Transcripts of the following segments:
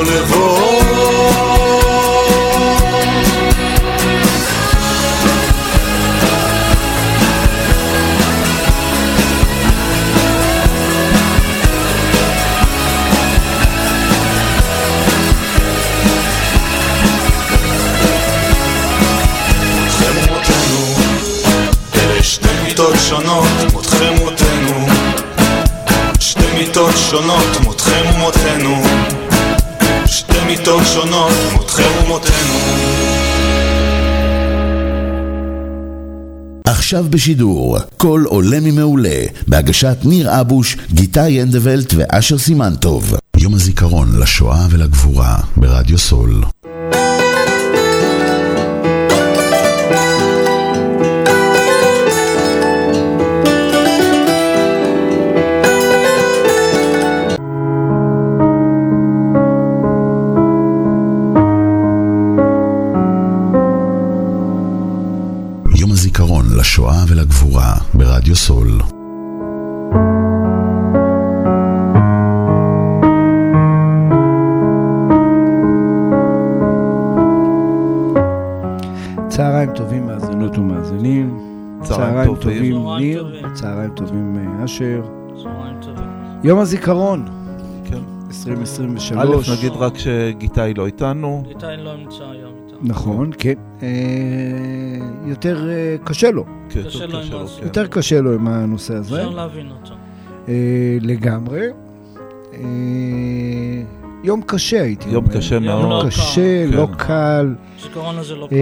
לבוא עכשיו בשידור, קול עולה ממעולה, בהגשת ניר אבוש, גיטה ינדבלט ואשר סימנטוב. יום הזיכרון לשואה ולגבורה, ברדיו סול. ברדיו סול. צהריים טובים מאזינות ומאזינים. צהריים טובים ניר, צהריים טובים אה, אשר. צהריים טובים. יום הזיכרון. כן. 2023. א', נגיד רק שגיטאי לא איתנו. גיטאי לא נמצא היום איתנו. נכון, כן. אה, יותר אה, קשה לו. כן, קשה לו עם זה. יותר קשה לו עם הנושא הזה. אפשר להבין אותו. אה, לגמרי. יום קשה הייתי אומר. יום קשה מאוד. יום קשה, לא קל. זיכרון הזה לא קל.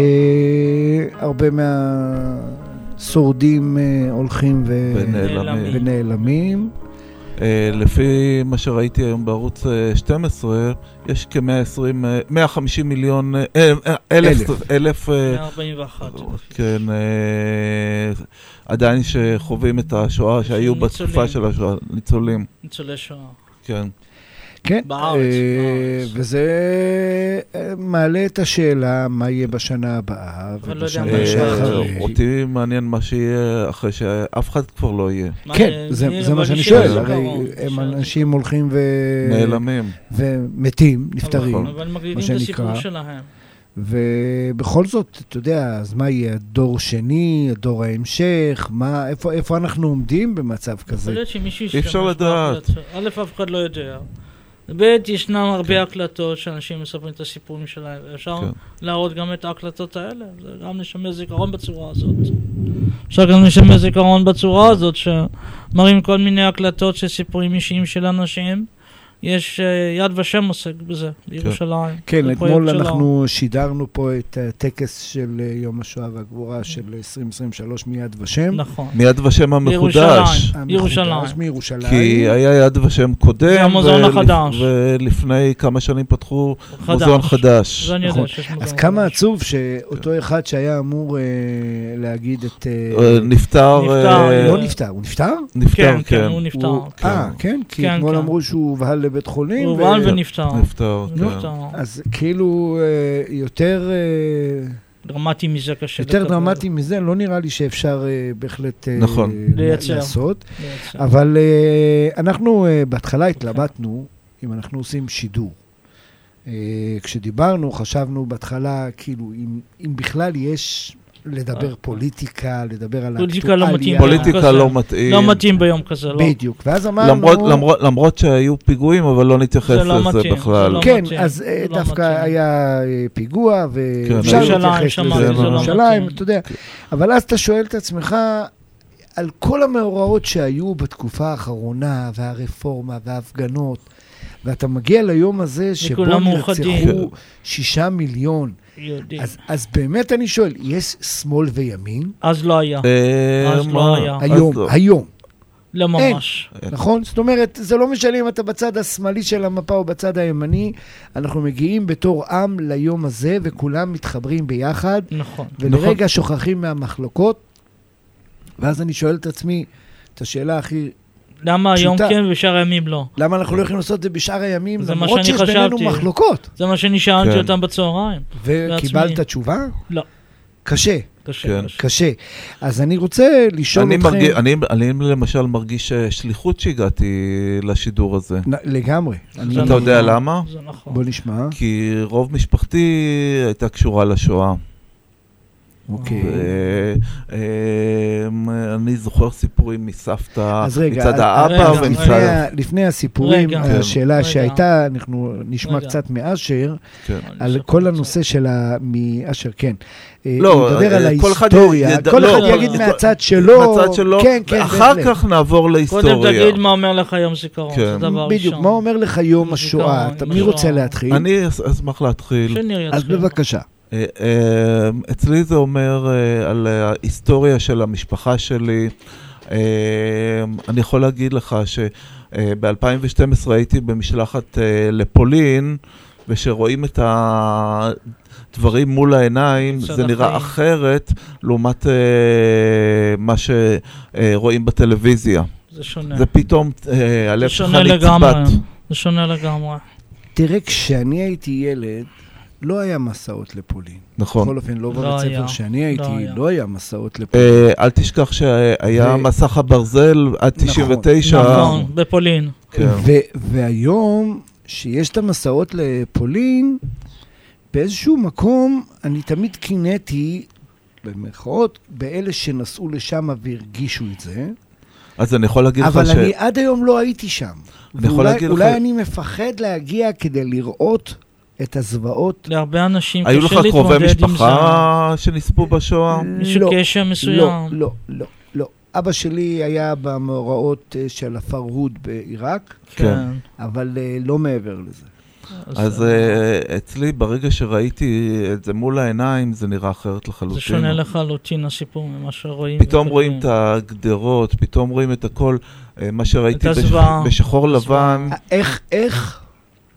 הרבה מהשורדים הולכים ונעלמים. אה, לפי מה שראיתי היום בערוץ 12, אה, יש כ-120, 150 אה, מיליון, אלף, אלף, 141. כן, עדיין שחווים את השואה שהיו בתקופה של השואה, ניצולים. ניצולי שואה. כן. כן, בארץ, אה, וזה אה, מעלה את השאלה מה יהיה בשנה הבאה לא ובשנה שאחרי. אותי מעניין מה שיהיה אחרי שאף אחד כבר לא יהיה. כן, זה מה שאני שואל, הרי הם אנשים הולכים ו... נעלמים. ומתים, נפטרים, מה שנקרא. אבל הסיפור שלהם. ובכל זאת, אתה יודע, אז מה יהיה הדור שני, הדור ההמשך, מה, איפה, איפה אנחנו עומדים במצב כזה? אי אפשר לדעת. א', אף אחד לא יודע. ב', ישנם הרבה כן. הקלטות שאנשים מספרים את הסיפורים שלהם, ואפשר כן. להראות גם את ההקלטות האלה, זה גם לשמר זיכרון בצורה הזאת. אפשר גם לשמר זיכרון בצורה הזאת, שמראים כל מיני הקלטות של סיפורים אישיים של אנשים. יש אה, יד ושם עוסק בזה, בירושלים. כן, אתמול אנחנו שידרנו פה את הטקס של אה, יום השואה והגבורה של 2023 מיד ושם. נכון. מיד ושם המחודש. ירושלים. מירושלים. כי היה יד ושם קודם. זה המוזיאון החדש. ולפני כמה שנים פתחו מוזיאון חדש. זה אני יודע נכון. שיש מוזיאון חדש. אז כמה עצוב שאותו אחד שהיה אמור אה, להגיד את... נפטר. לא נפטר, הוא נפטר? נפטר, כן. כן, כן הוא נפטר. אה, כן? כי כן, אתמול אמרו שהוא הובהל לבית חולים. הוא הובן ונפטר. נפטר, כן. אז כאילו אה, יותר... אה, דרמטי מזה קשה. יותר דרמטי מזה, לא נראה לי שאפשר uh, בהחלט uh, נכון. לייצר. לעשות. לייצר. אבל uh, אנחנו uh, בהתחלה התלבטנו אם אנחנו עושים שידור. Uh, כשדיברנו, חשבנו בהתחלה, כאילו, אם, אם בכלל יש לדבר פוליטיקה, לדבר על פוליטיקה לא מתאים. פוליטיקה לא מתאים. לא מתאים ביום כזה, לא. בדיוק, ואז אמרנו... למרות, למרות, למרות שהיו פיגועים, אבל לא נתייחס לזה לא מתאים, בכלל. לא כן, מתאים, אז לא דווקא מתאים. היה אה, פיגוע, ואפשר כן, להתייחס לזה בירושלים, אתה יודע. כן. אבל אז אתה שואל את עצמך, על כל המאורעות שהיו בתקופה האחרונה, והרפורמה, וההפגנות, ואתה מגיע ליום הזה שבו נרצחו שישה מיליון. אז, אז באמת אני שואל, יש שמאל וימין? אז לא היה. אה, אז לא היה. היום, לא. היום. לא ממש. אין, נכון? זאת אומרת, זה לא משנה אם אתה בצד השמאלי של המפה או בצד הימני, אנחנו מגיעים בתור עם ליום הזה, וכולם מתחברים ביחד. נכון. ולרגע נכון. שוכחים מהמחלוקות, ואז אני שואל את עצמי, את השאלה הכי למה היום כן ובשאר הימים לא? למה אנחנו לא יכולים לעשות את זה בשאר הימים, למרות שיש בינינו מחלוקות? זה מה שאני שאלתי כן. אותם בצהריים. וקיבלת תשובה? לא. קשה. קשה, כן. קשה. אז אני רוצה לשאול אני אתכם... מרגיש, אני, אני למשל מרגיש אה, שליחות שהגעתי לשידור הזה. נ, לגמרי. אתה אני... יודע למה? זה נכון. בוא נשמע. כי רוב משפחתי הייתה קשורה לשואה. אוקיי. אני זוכר סיפורים מסבתא, מצד האבא ומצד... לפני הסיפורים, השאלה שהייתה, אנחנו נשמע קצת מאשר, כן. על כל הנושא של ה... מאשר, כן. לא, נדבר על ההיסטוריה, כל אחד יגיד מהצד שלו, מהצד שלו, כן, כן, ואחר כך נעבור להיסטוריה. קודם תגיד מה אומר לך יום זיכרון, זה דבר ראשון. בדיוק, מה אומר לך יום השואה? מי רוצה להתחיל? אני אשמח להתחיל. אז בבקשה. אה, אה, אצלי זה אומר אה, על ההיסטוריה של המשפחה שלי. אני יכול להגיד לך שב-2012 הייתי במשלחת לפולין, וכשרואים את הדברים מול העיניים, זה נראה אחרת לעומת מה שרואים בטלוויזיה. זה שונה. זה פתאום, הלב שלך נצבט. זה שונה לגמרי. תראה, כשאני הייתי ילד, לא היה מסעות לפולין. נכון. בכל אופן, לא, לא בבית ספר שאני הייתי, לא, לא היה מסעות לפולין. אה, אל תשכח שהיה ו... מסך הברזל עד 99. נכון, נכון בפולין. כן. והיום, שיש את המסעות לפולין, באיזשהו מקום, אני תמיד קינאתי, במרכאות, באלה שנסעו לשם והרגישו את זה. אז אני יכול להגיד לך ש... אבל אני עד היום לא הייתי שם. אני יכול להגיד לך... אולי אני מפחד להגיע כדי לראות את הזוועות. להרבה אנשים קשה להתמודד עם זה. היו לך קרובי משפחה שנספו בשואה? מישהו לא, קשר מסוים? לא, לא, לא, לא. אבא שלי היה במאורעות אה, של הפרהוד בעיראק, כן. אבל אה, לא מעבר לזה. אז uh, אצלי, ברגע שראיתי את זה מול העיניים, זה נראה אחרת לחלוטין. זה שונה לחלוטין הסיפור ממה שרואים. פתאום רואים את הגדרות, פתאום רואים את הכל, מה שראיתי בשחור לבן. איך, איך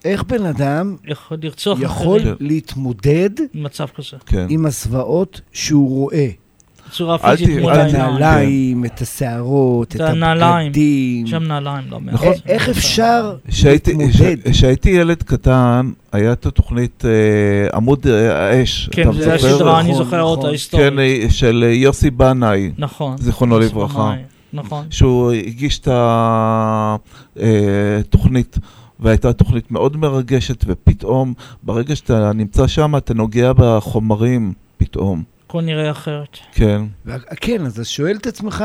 איך בן אדם יכול, לרצוח יכול אחרים. להתמודד מצב כזה. כן. עם הזוועות שהוא רואה. בצורה פיזית מול העיניים. את הנעליים, את השערות, את הבגדים. שם נעליים, לא מעט. נכון. איך אפשר להתמודד? כשהייתי ילד קטן, הייתה תוכנית אה, עמוד אה, האש. כן, זה הסדרה, אני זוכר אותה היסטורית. כן, אה, של יוסי בנאי. נכון. זיכרונו לברכה. נכון. שהוא הגיש את התוכנית. והייתה תוכנית מאוד מרגשת, ופתאום, ברגע שאתה נמצא שם, אתה נוגע בחומרים, פתאום. הכל נראה אחרת. כן. כן, אז אתה שואל את עצמך,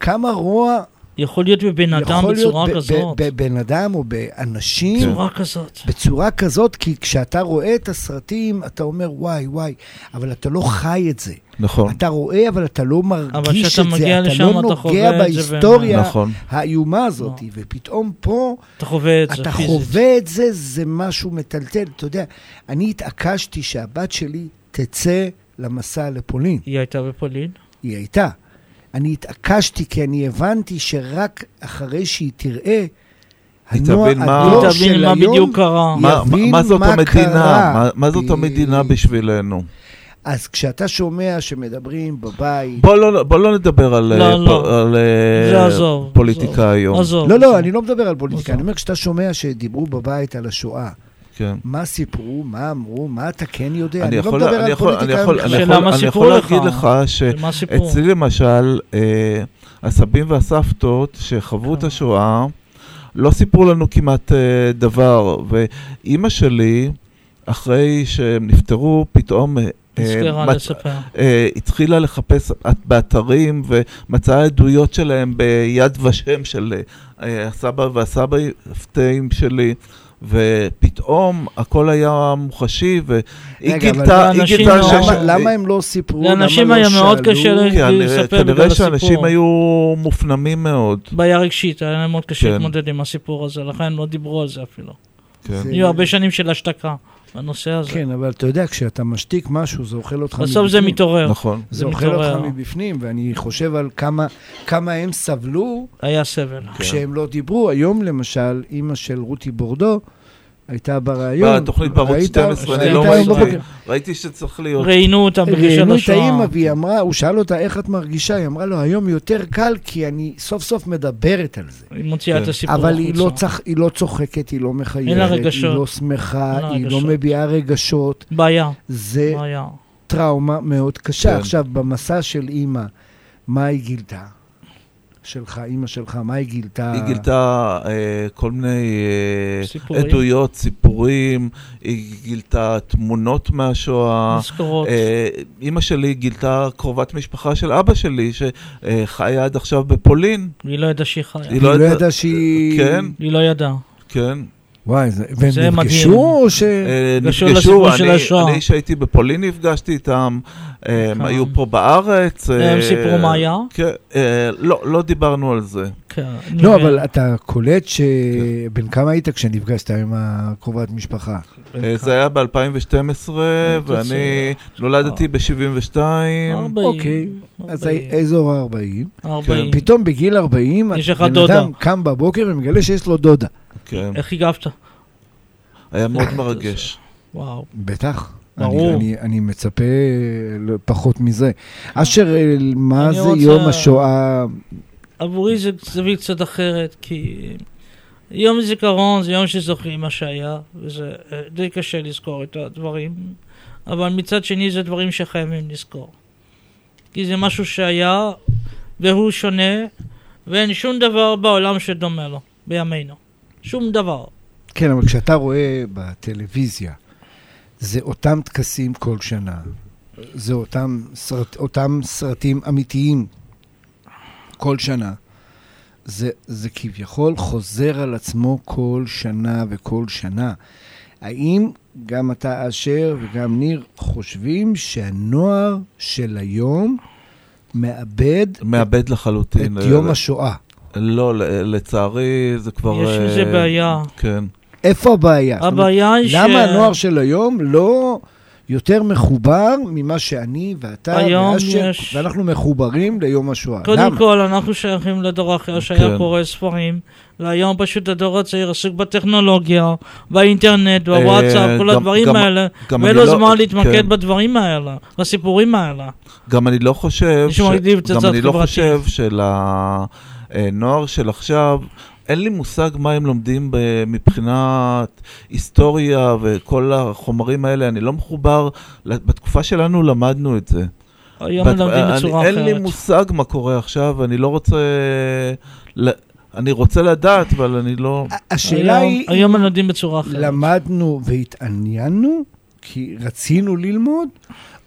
כמה רוע... יכול להיות בבן אדם בצורה להיות כזאת. בבן אדם או באנשים. בצורה כזאת. בצורה כזאת, כי כשאתה רואה את הסרטים, אתה אומר, וואי, וואי, אבל אתה לא חי את זה. נכון. אתה רואה, אבל אתה לא מרגיש את זה, אתה לא נוגע בהיסטוריה נכון. האיומה הזאת, no. ופתאום פה, אתה חווה את זה אתה חווה את זה, זה משהו מטלטל. אתה יודע, אני התעקשתי שהבת שלי תצא למסע לפולין. היא הייתה בפולין? היא הייתה. אני התעקשתי כי אני הבנתי שרק אחרי שהיא תראה, הנוער, הדור של היום בדיוק קרה. יבין מה, מה, זאת מה המדינה, קרה. מה, מה זאת המדינה בשבילנו? אז כשאתה שומע שמדברים בבית... בוא לא, בוא לא נדבר על, לא, פ, לא. על עזוב, פוליטיקה עזוב, היום. עזוב, לא, לא, אני לא מדבר על פוליטיקה. עזוב. אני אומר, כשאתה שומע שדיברו בבית על השואה, כן. מה סיפרו, מה אמרו, מה אתה כן יודע? אני, אני יכול, לא מדבר אני על יכול, פוליטיקה. אני יכול, אני יכול, אני יכול להגיד לך שאצלי למשל, אה, הסבים והסבתות שחוו את אה. השואה, לא סיפרו לנו כמעט אה, דבר. ואימא שלי, אחרי שהם נפטרו, פתאום... אה, אה, התחילה לחפש באתרים ומצאה עדויות שלהם ביד ושם של הסבא והסבתאים שלי. ופתאום הכל היה מוחשי, והיא גילתה, היא גילתה ש... למה הם לא סיפרו? לאנשים היה מאוד קשה לספר בגלל הסיפור. כנראה שאנשים היו מופנמים מאוד. בעיה רגשית, היה להם מאוד קשה כן. להתמודד עם הסיפור הזה, לכן לא דיברו על זה אפילו. כן. היו הרבה שנים של השתקה. בנושא הזה. כן, אבל אתה יודע, כשאתה משתיק משהו, זה אוכל אותך מבפנים. בסוף זה מתעורר. נכון. זה, זה אוכל אותך מבפנים, ואני חושב על כמה, כמה הם סבלו. היה סבל. כשהם לא דיברו. היום, למשל, אימא של רותי בורדו, הייתה בריאיון. בתוכנית בערוץ 12, אני לא ראיתי. ראיתי שצריך להיות. ראיינו אותה בגישת השואה. ראיינו את האימא, והיא אמרה, הוא שאל אותה, איך את מרגישה? היא אמרה לו, היום יותר קל, כי אני סוף סוף מדברת על זה. היא מוציאה את הסיפור החוצה. אבל היא לא צוחקת, היא לא מחייבת, היא לא שמחה, היא לא מביעה רגשות. בעיה. זה... טראומה מאוד קשה. כן. עכשיו, במסע של אימא, מה היא גילתה? שלך, אימא שלך, מה היא גילתה? היא גילתה אה, כל מיני אה, סיפורים. עדויות, סיפורים, היא גילתה תמונות מהשואה. מזכורות. אה, אימא שלי גילתה קרובת משפחה של אבא שלי, שחיה עד עכשיו בפולין. היא לא ידעה שהיא חיה. היא לא, לא ידעה שהיא... כן. היא לא ידעה. כן. וואי, זה, והם נפגשו או ש... אה, נפגשו, אני שהייתי בפולין נפגשתי איתם, הם אה. היו פה בארץ. הם סיפרו מה היה? כן, לא, לא דיברנו על זה. כן. לא, אבל אתה קולט שבן כמה היית כשנפגשת עם הקרובת משפחה? זה היה ב-2012, ואני נולדתי ב-72. 40. אוקיי, אז אזור ה-40. 40. פתאום בגיל 40, בן אדם קם בבוקר ומגלה שיש לו דודה. כן. איך הגבת? היה מאוד מרגש. וואו. בטח. ברור. אני, אני, אני מצפה פחות מזה. אשר, מה זה רוצה... יום השואה? עבורי זה זווית קצת אחרת, כי יום זיכרון זה יום שזוכרים מה שהיה, וזה אה, די קשה לזכור את הדברים, אבל מצד שני זה דברים שחייבים לזכור. כי זה משהו שהיה, והוא שונה, ואין שום דבר בעולם שדומה לו, בימינו. שום דבר. כן, אבל כשאתה רואה בטלוויזיה, זה אותם טקסים כל שנה. זה אותם, סרט, אותם סרטים אמיתיים כל שנה. זה, זה כביכול חוזר על עצמו כל שנה וכל שנה. האם גם אתה, אשר וגם ניר, חושבים שהנוער של היום מאבד... מאבד לחלוטין. את יום השואה. לא, לצערי זה כבר... יש עם זה בעיה. כן. איפה הבעיה? הבעיה היא ש... למה הנוער של היום לא יותר מחובר ממה שאני ואתה ואשר, יש... ואנחנו מחוברים ליום השואה? קודם למה? כל, אנחנו שייכים לדור אחר שהיה כן. קורא ספרים, והיום פשוט הדור הצעיר עסוק בטכנולוגיה, באינטרנט, בוואטסאפ, כל אה, הדברים גם, האלה, ואין לו לא- זמן להתמקד כן. בדברים האלה, בסיפורים האלה. גם אני לא חושב, ש... גם אני לא חושב של ה... אה, נוער של עכשיו, אין לי מושג מה הם לומדים מבחינת היסטוריה וכל החומרים האלה, אני לא מחובר, בתקופה שלנו למדנו את זה. היום בת... מלמדים בצורה אחרת. אין לי מושג מה קורה עכשיו, אני לא רוצה... אני רוצה לדעת, אבל אני לא... השאלה היום, היא... היום מלמדים בצורה אחרת. למדנו והתעניינו, כי רצינו ללמוד,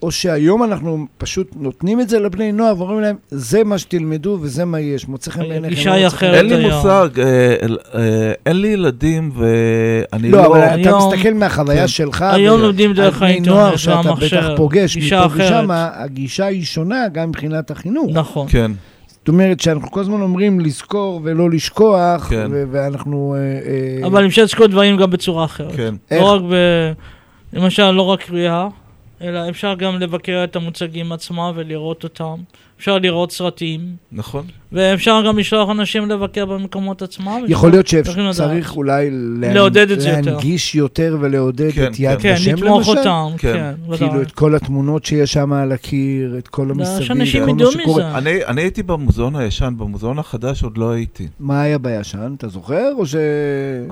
או שהיום אנחנו פשוט נותנים את זה לבני נוער ואומרים להם, זה מה שתלמדו וזה מה יש, מוצא חן בעיניכם. גישה היא אחרת אין לי מושג, אה, אה, אין לי ילדים ואני לא... לא, אבל אתה מסתכל מהחוויה כן. שלך, היום לומדים דרך האינטרנט נוער שאתה בטח פוגש מפה ושם, הגישה היא שונה גם מבחינת החינוך. נכון. כן. זאת אומרת שאנחנו כל הזמן אומרים לזכור ולא לשכוח, כן. ואנחנו... אה, אבל אפשר לזכור דברים גם בצורה אחרת. כן. לא רק ב... למשל, לא רק קריאה. אלא אפשר גם לבקר את המוצגים עצמם ולראות אותם. אפשר לראות סרטים. נכון. ואפשר גם לשלוח אנשים לבקר במקומות עצמם. יכול להיות שצריך אולי לעודד את זה יותר. להנגיש יותר ולעודד כן, את יד כן, ושם למשל. כן, לתמוך אותם, כן. כן כאילו את כל התמונות שיש שם על הקיר, את כל המסביב, שאנשים ידעו מזה. אני, אני הייתי במוזיאון הישן, במוזיאון החדש עוד לא הייתי. מה היה בישן? אתה זוכר או ש...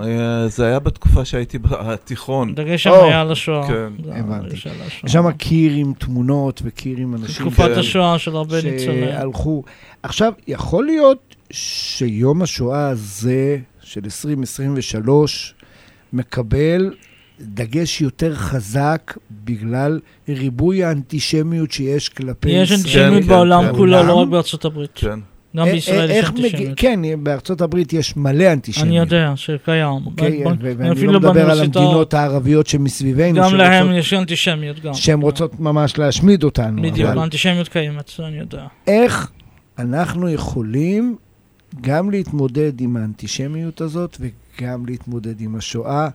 אה, זה היה בתקופה שהייתי בתיכון. דגש שם היה על השואה. כן. הבנתי. יש שם קיר עם תמונות וקיר עם אנשים. תקופת השואה של הרבה ניצולים. שהלכו. עכשיו, יכול להיות שיום השואה הזה של 2023 מקבל דגש יותר חזק בגלל ריבוי האנטישמיות שיש כלפי יש ישראל. יש אנטישמיות כן, בעולם כן, כולו, לא רק בארצות הברית. כן. גם בישראל יש אנטישמיות. כן, בארצות הברית יש מלא אנטישמיות. אני יודע שקיים. אוקיי, ואני לא מדבר על המדינות הערביות שמסביבנו. גם להם יש אנטישמיות גם. שהן רוצות ממש להשמיד אותנו. בדיוק, האנטישמיות קיימת, אני יודע. איך אנחנו יכולים גם להתמודד עם האנטישמיות הזאת וגם להתמודד עם השואה,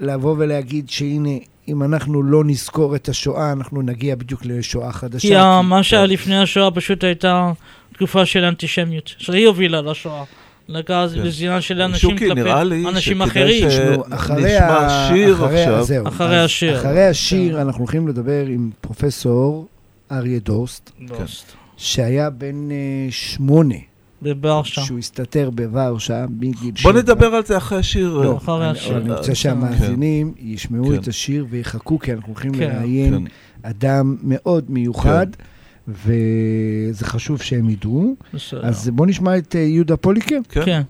לבוא ולהגיד שהנה, אם אנחנו לא נזכור את השואה, אנחנו נגיע בדיוק לשואה חדשה. כי מה שהיה לפני השואה פשוט הייתה תקופה של אנטישמיות, שהיא הובילה לשואה. לגז כן. בזינה של אנשים כלפי אנשים אחרים. אחרי השיר עכשיו. אחרי השיר. אחרי השיר אנחנו הולכים לדבר עם פרופסור אריה דוסט. דוסט. שהיה בן uh, שמונה בוורשה. שהוא הסתתר בוורשה מגיל שבע. בוא נדבר על זה אחרי השיר. לא, אחרי השיר. אני רוצה שהמאזינים כן. ישמעו כן. את השיר ויחכו, כי אנחנו הולכים כן. לראיין. אדם מאוד מיוחד. וזה חשוב שהם ידעו. בסדר. אז בואו נשמע את אה, יהודה פוליקר. כן. כן.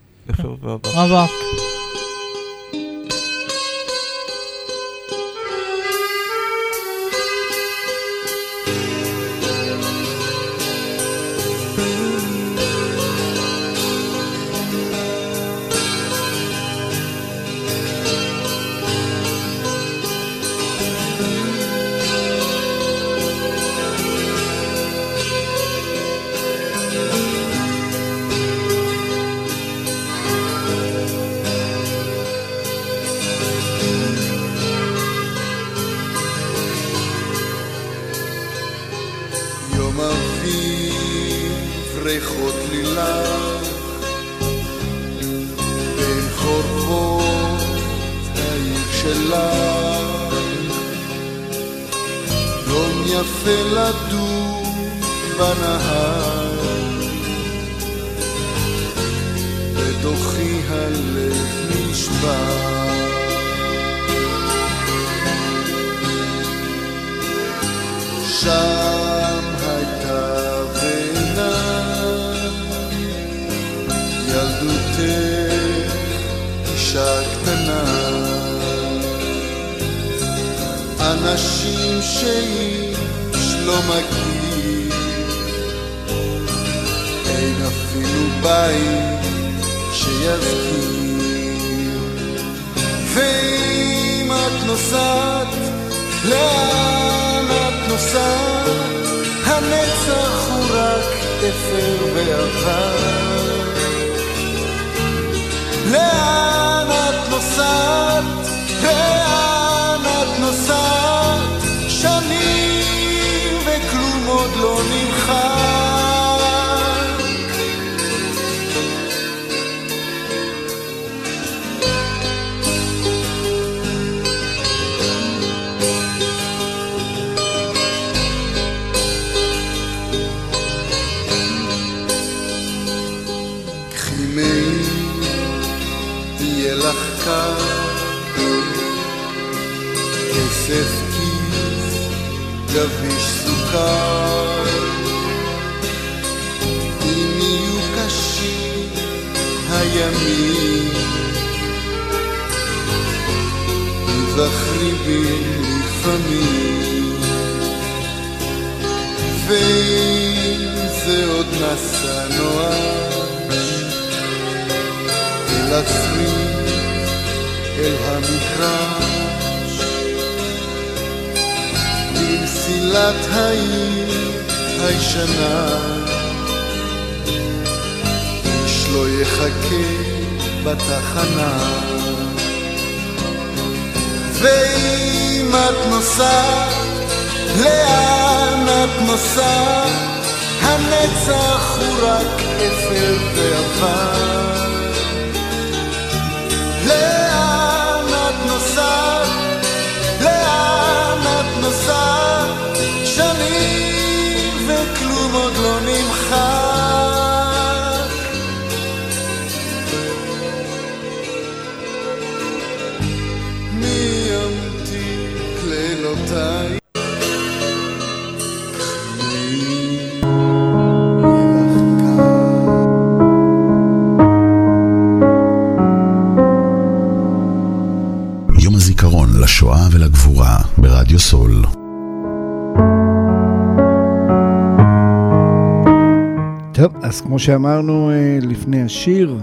יפה, אבק. כמו שאמרנו אה, לפני השיר,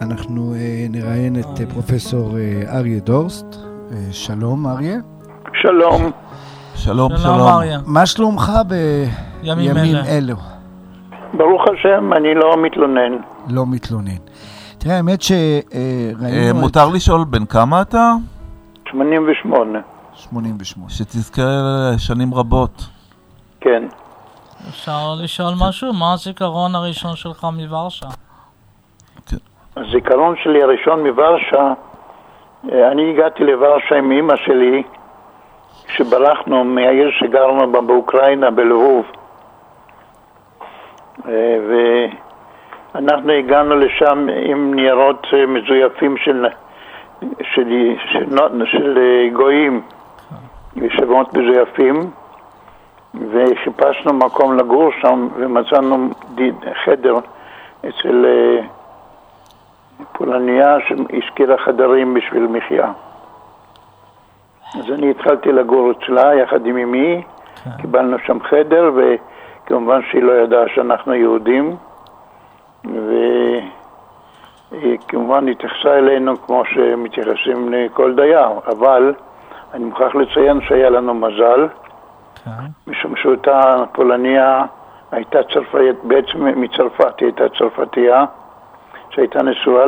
אנחנו אה, נראיין את אה, פרופסור אריה דורסט. שלום, אריה. שלום. שלום, שלום. אריה. מה שלומך בימים אלו? ברוך השם, אני לא מתלונן. לא מתלונן. תראה, האמת שראינו... מותר לשאול בן כמה אתה? 88. 88. שתזכה שנים רבות. כן. אפשר לשאול משהו? מה הזיכרון הראשון שלך מוורשה? כן. הזיכרון שלי הראשון מוורשה, אה, אני הגעתי לוורשה עם אמא שלי כשברחנו מהעיר שגרנו בה באוקראינה, בלבוב. אה, אנחנו הגענו לשם עם ניירות מזויפים של, של, של, של, של גויים, שמות מזויפים, וחיפשנו מקום לגור שם ומצאנו חדר אצל פולניה שהשכירה חדרים בשביל מחיה. אז אני התחלתי לגור אצלה יחד עם אמי, כן. קיבלנו שם חדר, וכמובן שהיא לא ידעה שאנחנו יהודים, והיא כמובן התייחסה אלינו כמו שמתייחסים לכל דייר, אבל אני מוכרח לציין שהיה לנו מזל, כן. משום שאותה פולניה הייתה צרפתית, בעצם מצרפת, היא הייתה צרפתייה, שהייתה נשואה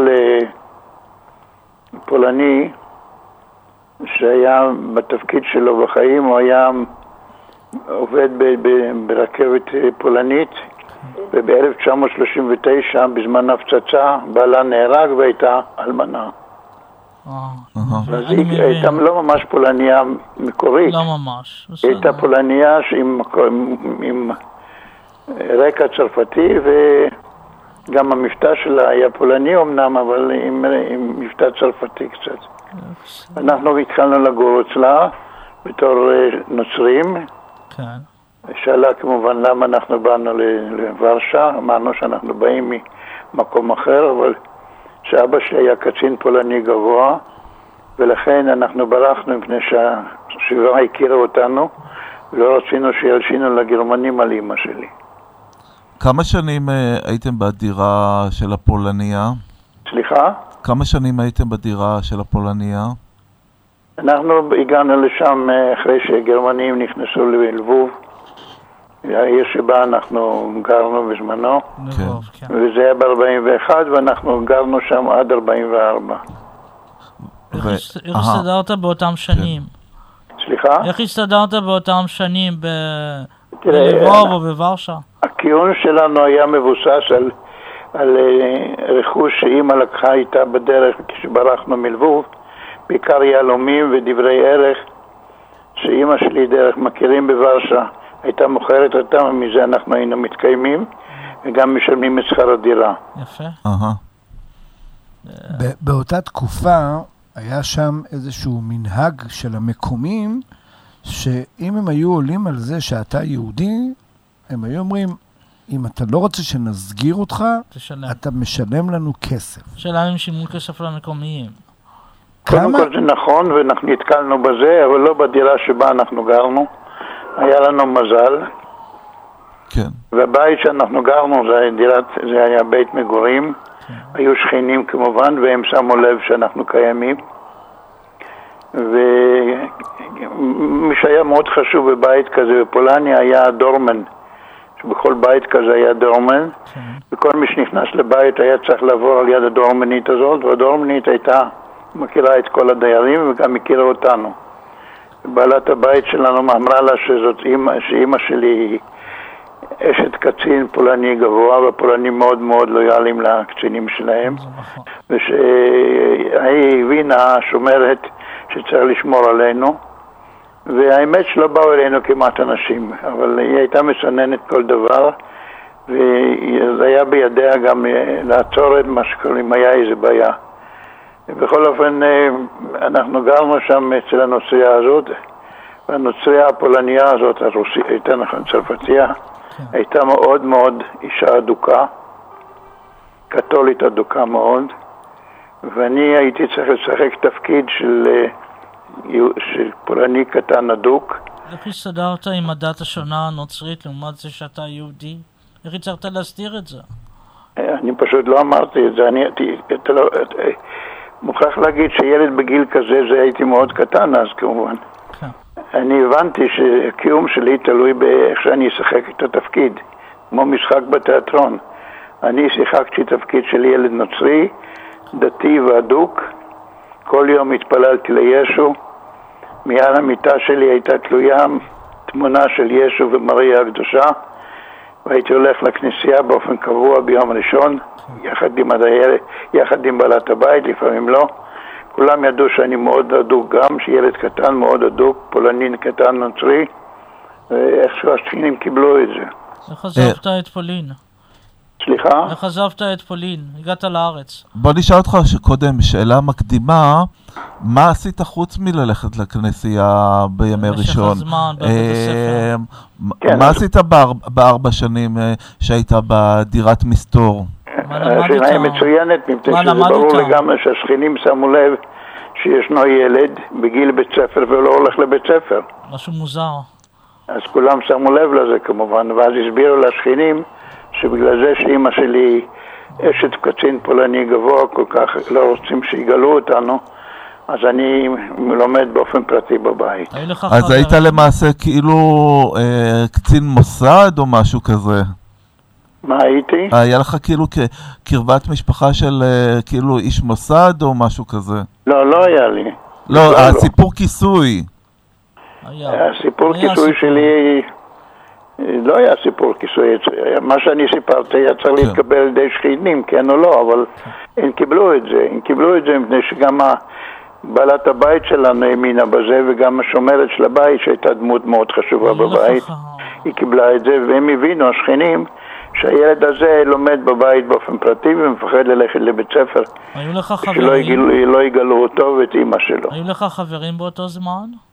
לפולני שהיה בתפקיד שלו בחיים, הוא היה עובד ברכבת פולנית וב-1939 בזמן הפצצה בעלה נהרג והייתה אלמנה. אז היא הייתה לא ממש פולניה מקורית. לא ממש. היא הייתה פולניה עם רקע צרפתי וגם המבטא שלה היה פולני אמנם, אבל עם מבטא צרפתי קצת. אנחנו התחלנו לגור אצלה בתור אה, נוצרים. כן. שאלה כמובן למה אנחנו באנו לוורשה, אמרנו שאנחנו באים ממקום אחר, אבל שאבא שלי היה קצין פולני גבוה, ולכן אנחנו ברחנו מפני שהשבעה הכירה אותנו, ולא רצינו שילשינו לגרמנים על אימא שלי. כמה שנים אה, הייתם בדירה של הפולניה? סליחה? כמה שנים הייתם בדירה של הפולניה? אנחנו הגענו לשם אה, אחרי שגרמנים נכנסו ללבוב, העיר שבה אנחנו גרנו בזמנו, כן. כן. וזה היה ב-41 ואנחנו גרנו שם עד 44. איך הסתדרת באותם שנים? סליחה? איך הסתדרת באותם שנים בלבוב או בוורשה? הקיון שלנו היה מבוסס על על אה, רכוש שאימא לקחה איתה בדרך כשברחנו מלבוב, בעיקר יהלומים ודברי ערך שאימא שלי דרך מכירים בוורשה הייתה מוכרת אותם, ומזה אנחנו היינו מתקיימים וגם משלמים את שכר הדירה. יפה. באותה תקופה היה שם איזשהו מנהג של המקומים, שאם הם היו עולים על זה שאתה יהודי, הם היו אומרים, אם אתה לא רוצה שנסגיר אותך, תשלם. אתה משלם לנו כסף. שאלה אם שילמו כסף למקומיים. קודם כל זה נכון, ואנחנו נתקלנו בזה, אבל לא בדירה שבה אנחנו גרנו. היה לנו מזל. כן. והבית שאנחנו גרנו זה, היה, דירת, זה היה בית מגורים. כן. היו שכנים כמובן, והם שמו לב שאנחנו קיימים. ומי שהיה מאוד חשוב בבית כזה בפולניה היה דורמן. שבכל בית כזה היה דורמן, כן. וכל מי שנכנס לבית היה צריך לעבור על יד הדורמנית הזאת, והדורמנית הייתה מכירה את כל הדיירים וגם הכירה אותנו. בעלת הבית שלנו אמרה לה שזאת אימא, שאימא שלי היא אשת קצין פולני גבוה, והפולנים מאוד מאוד לויאליים לקצינים שלהם, נכון. ושהיא הבינה, שומרת, שצריך לשמור עלינו. והאמת שלא באו אלינו כמעט אנשים, אבל היא הייתה מסננת כל דבר, וזה היה בידיה גם אה, לעצור את מה שקורה, אם היה איזה בעיה. בכל אופן, אה, אנחנו גרנו שם אצל הנוצרייה הזאת, והנוצרייה הפולניה הזאת, הרוסית, הייתה נכון, צרפתייה, כן. הייתה מאוד מאוד אישה אדוקה, קתולית אדוקה מאוד, ואני הייתי צריך לשחק תפקיד של... אה, של פולני קטן אדוק. איך הסתדרת עם הדת השונה הנוצרית לעומת זה שאתה יהודי? איך הצלחת להסתיר את זה? אני פשוט לא אמרתי את זה. אני אתה לא, אה, מוכרח להגיד שילד בגיל כזה, זה הייתי מאוד קטן אז כמובן. כן. אני הבנתי שהקיום שלי תלוי באיך שאני אשחק את התפקיד, כמו משחק בתיאטרון. אני שיחקתי תפקיד של ילד נוצרי, דתי ואדוק, כל יום התפללתי לישו, מעל המיטה שלי הייתה תלויה תמונה של ישו ומריה הקדושה, והייתי הולך לכנסייה באופן קבוע ביום ראשון, יחד עם הדיילת, יחד עם בעלת הבית, לפעמים לא. כולם ידעו שאני מאוד אדוק גם, שילד קטן מאוד אדוק, פולנין קטן נוצרי, ואיכשהו השכנים קיבלו את זה. איך עזבת את פולין? סליחה? איך עזבת את פולין? הגעת לארץ. בוא נשאל אותך קודם שאלה מקדימה. מה עשית חוץ מללכת לכנסייה בימי ראשון? במשך הזמן, בבית הספר. כן, מה עשית בארבע שנים שהיית בדירת מסתור? השאלה היא מצוינת, מפני שזה ברור לגמרי שהשכנים שמו לב שישנו ילד בגיל בית ספר ולא הולך לבית ספר. משהו מוזר. אז כולם שמו לב לזה כמובן, ואז הסבירו לשכנים שבגלל זה שאימא שלי אשת קצין פולני גבוה כל כך, לא רוצים שיגלו אותנו, אז אני לומד באופן פרטי בבית. אז היית למעשה כאילו אה, קצין מוסד או משהו כזה? מה הייתי? היה לך כאילו קרבת משפחה של אה, כאילו איש מוסד או משהו כזה? לא, לא היה לי. לא, לא הסיפור לא. כיסוי. הסיפור כיסוי שלי לא היה סיפור כיסוי. מה שאני סיפרתי היה צריך כן. להתקבל על ידי שכנים, כן או לא, אבל הם קיבלו את זה. הם קיבלו את זה מפני שגם בעלת הבית שלנו האמינה בזה, וגם השומרת של הבית, שהייתה דמות מאוד חשובה בבית, היא קיבלה את זה, והם הבינו, השכנים, שהילד הזה לומד בבית באופן פרטי ומפחד ללכת לבית ספר. היו לך חברים? שלא יגלו, לא יגלו אותו ואת אימא שלו. היו לך חברים באותו זמן?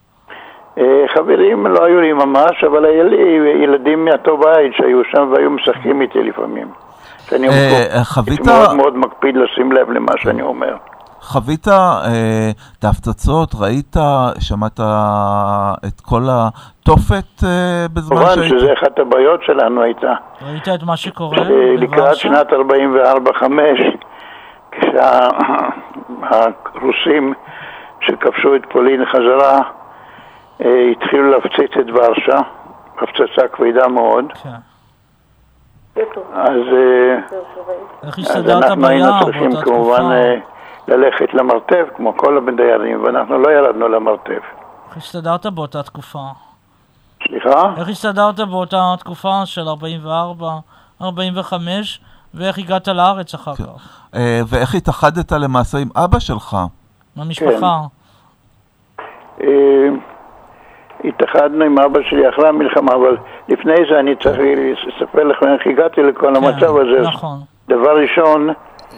אה, חברים לא היו לי ממש, אבל היה לי ילדים מאותו בית שהיו שם והיו משחקים איתי לפעמים. שאני אה, חווית... מאוד מאוד מקפיד לשים לב למה שאני אומר. חווית אה, את ההפצצות, ראית, שמעת את כל התופת אה, בזמן שהיית? כמובן שזה אחת הבעיות שלנו הייתה. ראית את מה שקורה? לקראת שנת 44-5, כשהרוסים שכבשו את פולין חזרה, אה, התחילו להפציץ את ורשה, הפצצה כבדה מאוד. כן. אז, אה, אנחנו היינו צריכים כמובן ללכת למרתף, כמו כל הדיירים, ואנחנו לא ירדנו למרתף. איך הסתדרת באותה תקופה? סליחה? איך הסתדרת באותה תקופה של 44, 45, ואיך הגעת לארץ אחר כן. כך? אה, ואיך התאחדת למעשה עם אבא שלך? המשפחה. התאחדנו עם אבא שלי אחרי המלחמה, אבל לפני זה אני צריך לספר לכם איך הגעתי לכל כן, המצב הזה. נכון. דבר ראשון,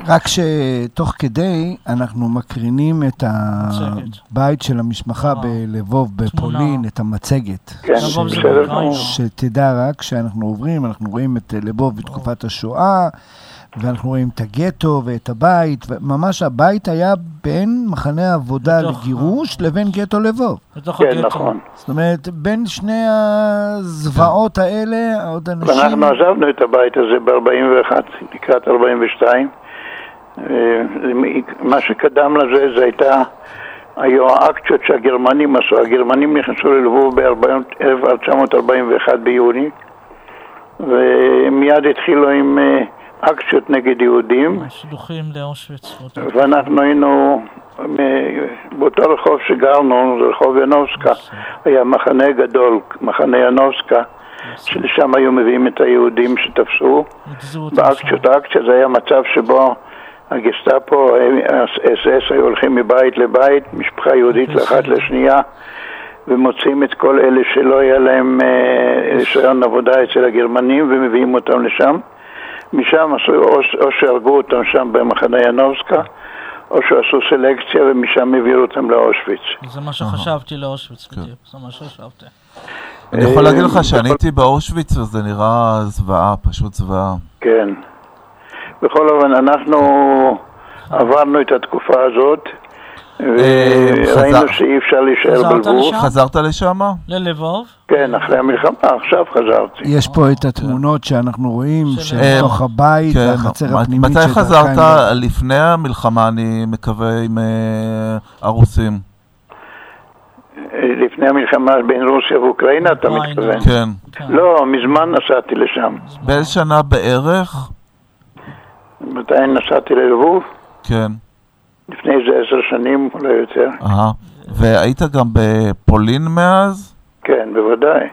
רק שתוך כדי אנחנו מקרינים את הבית של המשפחה. בלבוב בפולין, את המצגת. כן, בסדר. שתדע רק שאנחנו עוברים, אנחנו רואים את לבוב בתקופת השואה. ואנחנו רואים את הגטו ואת הבית, וממש הבית היה בין מחנה העבודה לגירוש לבין גטו לבוב. כן, נכון. זאת אומרת, בין שני הזוועות האלה, עוד אנשים... ואנחנו עזבנו את הבית הזה ב-41, לקראת 42. אה, מה שקדם לזה זה הייתה, היו האקציות שהגרמנים עשו, הגרמנים נכנסו ללבוב ב-1941 ביוני ומיד התחילו עם אה, אקציות נגד יהודים. שלוחים לאושוויץ. ואנחנו היינו, באותו רחוב שגרנו, רחוב ינובסקה, היה מחנה גדול, מחנה ינובסקה, שלשם היו מביאים את היהודים שתפסו. באקציות, האקציה זה היה מצב שבו הגסטאפו, האס-אס היו הולכים מבית לבית, משפחה יהודית לאחת לשנייה, ומוצאים את כל אלה שלא היה להם אה, רישיון עבודה אצל הגרמנים ומביאים אותם לשם. משם עשו, או, או שהרגו אותם שם במחנה ינובסקה, או שעשו סלקציה ומשם העבירו אותם לאושוויץ. זה מה שחשבתי לאושוויץ כן. בדיוק, זה מה שחשבתי. אני יכול להגיד לך שאני הייתי באושוויץ וזה נראה זוועה, פשוט זוועה. כן. בכל אופן, אנחנו עברנו את התקופה הזאת. אה, וראינו שאי אפשר להישאר בלבוב. חזרת לשם? ללבוב? כן, אחרי המלחמה, עכשיו חזרתי. יש פה את התמונות שאנחנו רואים, שבתוך הבית, כן, החצר הפנימית מתי חזרת? לפני המלחמה, אני מקווה, עם אה, הרוסים. לפני המלחמה בין רוסיה ואוקראינה, אתה מתכוון? כן. לא, מזמן נסעתי לשם. באיזה שנה בערך? מתי נסעתי ללבוב? כן. לפני איזה עשר שנים, אולי יותר. אהה. והיית גם בפולין מאז? כן, בוודאי.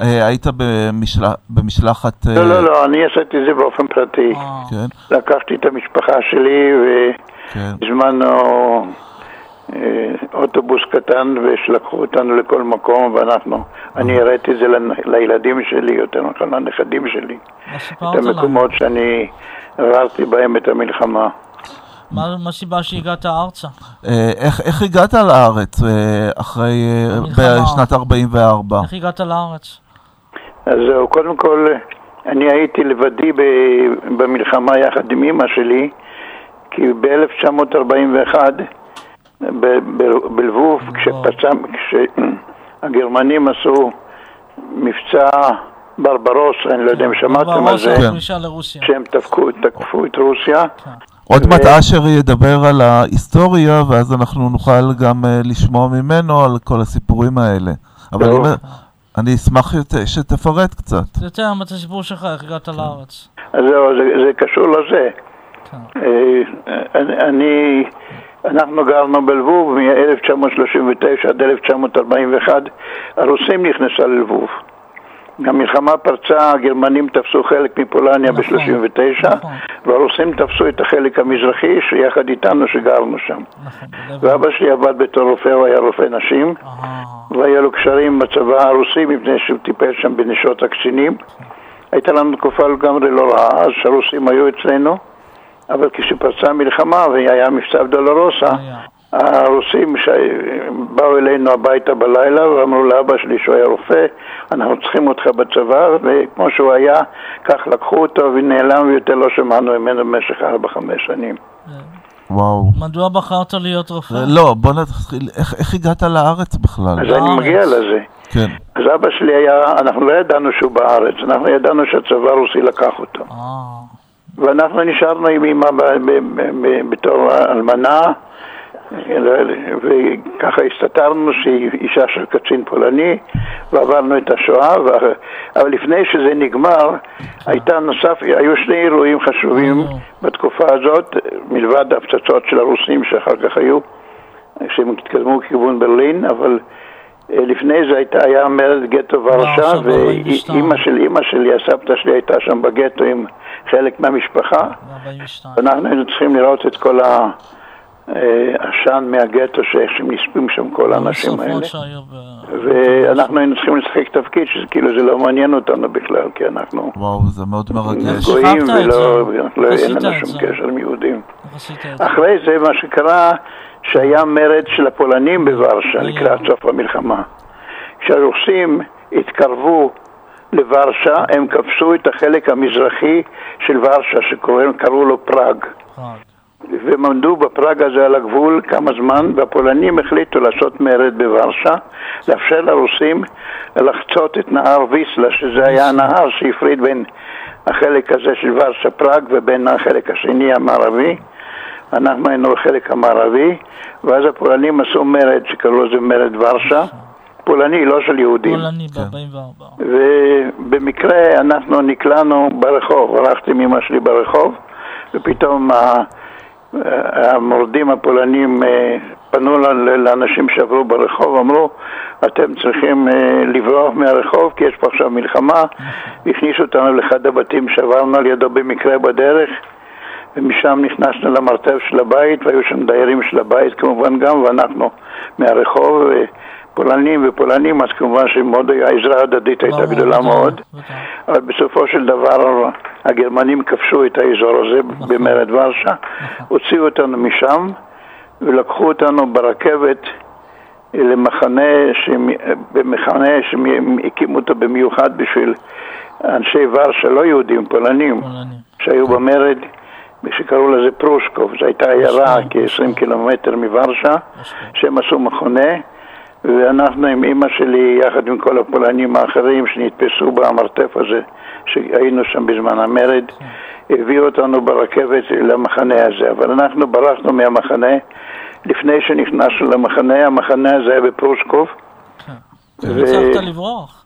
אה, היית במשלח, במשלחת... לא, לא, לא, אני עשיתי את זה באופן פרטי. כן. לקחתי את המשפחה שלי והזמנו אה, אוטובוס קטן ושלקחו אותנו לכל מקום ואנחנו, אני הראיתי את זה לילדים שלי, יותר נכון לנכדים שלי. את המקומות שאני עברתי בהם את המלחמה. מה הסיבה שהגעת ארצה? אה, איך, איך הגעת לארץ אה, אחרי, בשנת 44? איך הגעת לארץ? אז זהו, קודם כל, אני הייתי לבדי במלחמה יחד עם אמא שלי, כי ב-1941 בלבוב, כשהגרמנים עשו מבצע ברברוס, אני לא יודע אם שמעתם על זה, שהם תקפו את רוסיה. כן. עוד מעט אשר ידבר על ההיסטוריה, ואז אנחנו נוכל גם אה, לשמוע ממנו על כל הסיפורים האלה. אבל אני אשמח שתפרט קצת. יותר את הסיפור שלך, איך הגעת לארץ. אז זהו, זה קשור לזה. כן. אה, אני... אנחנו גרנו בלבוב מ-1939 עד 1941, הרוסים נכנסה ללבוב. המלחמה פרצה, הגרמנים תפסו חלק מפולניה נכון, ב-39, נכון. והרוסים תפסו את החלק המזרחי שיחד איתנו שגרנו שם. נכון, ואבא שלי עבד בתור רופא, הוא היה רופא נשים, והיה לו קשרים בצבא הרוסי מפני שהוא טיפל שם בנשות הקצינים. הייתה לנו תקופה לגמרי לא רעה, אז שהרוסים היו אצלנו. אבל כשפרצה המלחמה והיה מבצע דולורוסה, הרוסים שבאו אלינו הביתה בלילה ואמרו לאבא שלי שהוא היה רופא, אנחנו צריכים אותך בצבא, וכמו שהוא היה, כך לקחו אותו ונעלם ויותר לא שמענו ממנו במשך ארבע, חמש שנים. וואו. מדוע בחרת להיות רופא? לא, בוא נתחיל, איך, איך הגעת לארץ בכלל? אז אני מגיע לזה. כן. אז אבא שלי היה, אנחנו לא ידענו שהוא בארץ, אנחנו ידענו שהצבא הרוסי לקח אותו. אה. ואנחנו נשארנו עם אמא בתור אלמנה, וככה הסתתרנו שהיא אישה של קצין פולני, ועברנו את השואה, ו... אבל לפני שזה נגמר, הייתה נוסף, היו שני אירועים חשובים בתקופה הזאת, מלבד הפצצות של הרוסים שאחר כך היו, שהם התקדמו לכיוון ברלין, אבל אה, לפני זה הייתה, היה מרד גטו ורשה, ואימא של אימא שלי, הסבתא שלי הייתה שם בגטו עם חלק מהמשפחה. ואנחנו היינו צריכים לראות את כל העשן מהגטו, שאיך שהם נספים שם כל האנשים האלה. ואנחנו היינו צריכים לשחק תפקיד, שכאילו זה לא מעניין אותנו בכלל, כי אנחנו... וואו, זה מאוד מרגש. גויים ולא, אין לנו שום קשר עם יהודים. אחרי זה, מה שקרה... שהיה מרד של הפולנים בוורשה לקראת סוף המלחמה. כשהרוסים התקרבו לוורשה, הם כבשו את החלק המזרחי של ורשה, שקראו לו פראג. והם עמדו בפראג הזה על הגבול כמה זמן, והפולנים החליטו לעשות מרד בוורשה, לאפשר לרוסים לחצות את נהר ויסלה, שזה היה הנהר שהפריד בין החלק הזה של ורשה פראג ובין החלק השני המערבי. אנחנו היינו בחלק המערבי, ואז הפולנים עשו מרד שקראו לזה מרד ורשה, פולני, לא של יהודים. פולני ב-44. ובמקרה אנחנו נקלענו ברחוב, הלכתי עם אמא שלי ברחוב, ופתאום המורדים הפולנים אה, פנו לאנשים שעברו ברחוב, אמרו, אתם צריכים אה, לברוח מהרחוב כי יש פה עכשיו מלחמה, והכניסו אותנו לאחד הבתים שעברנו על ידו במקרה בדרך. ומשם נכנסנו למרתף של הבית, והיו שם דיירים של הבית כמובן גם, ואנחנו מהרחוב, פולנים ופולנים, אז כמובן שמאוד העזרה ההדדית הייתה גדולה מאוד, אבל בסופו של דבר הגרמנים כבשו את האזור הזה נכון. במרד ורשה, נכון. הוציאו אותנו משם ולקחו אותנו ברכבת למחנה, במחנה שהקימו אותו במיוחד בשביל אנשי ורשה, לא יהודים, פולנים, שהיו במרד. שקראו לזה פרושקוב, זו הייתה עיירה כ-20 קילומטר מוורשה, שהם עשו מכונה, ואנחנו עם אימא שלי, יחד עם כל הפולנים האחרים שנתפסו במרתף הזה, שהיינו שם בזמן המרד, הביאו אותנו ברכבת למחנה הזה, אבל אנחנו ברחנו מהמחנה לפני שנכנסנו למחנה, המחנה הזה היה בפרושקוב. כן. לברוח.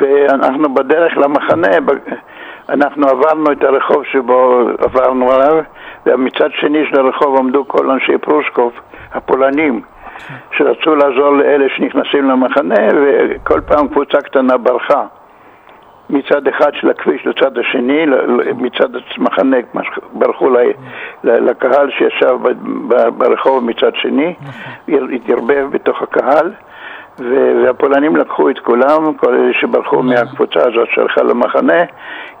ואנחנו בדרך למחנה, אנחנו עברנו את הרחוב שבו עברנו עליו, ומצד שני של הרחוב עמדו כל אנשי פרושקוב, הפולנים, שרצו לעזור לאלה שנכנסים למחנה, וכל פעם קבוצה קטנה ברחה. מצד אחד של הכביש לצד השני, מצד המחנה, ברחו לקהל שישב ברחוב מצד שני, התערבב בתוך הקהל. והפולנים לקחו את כולם, כל אלה שברחו מהקבוצה הזאת שהלכה למחנה,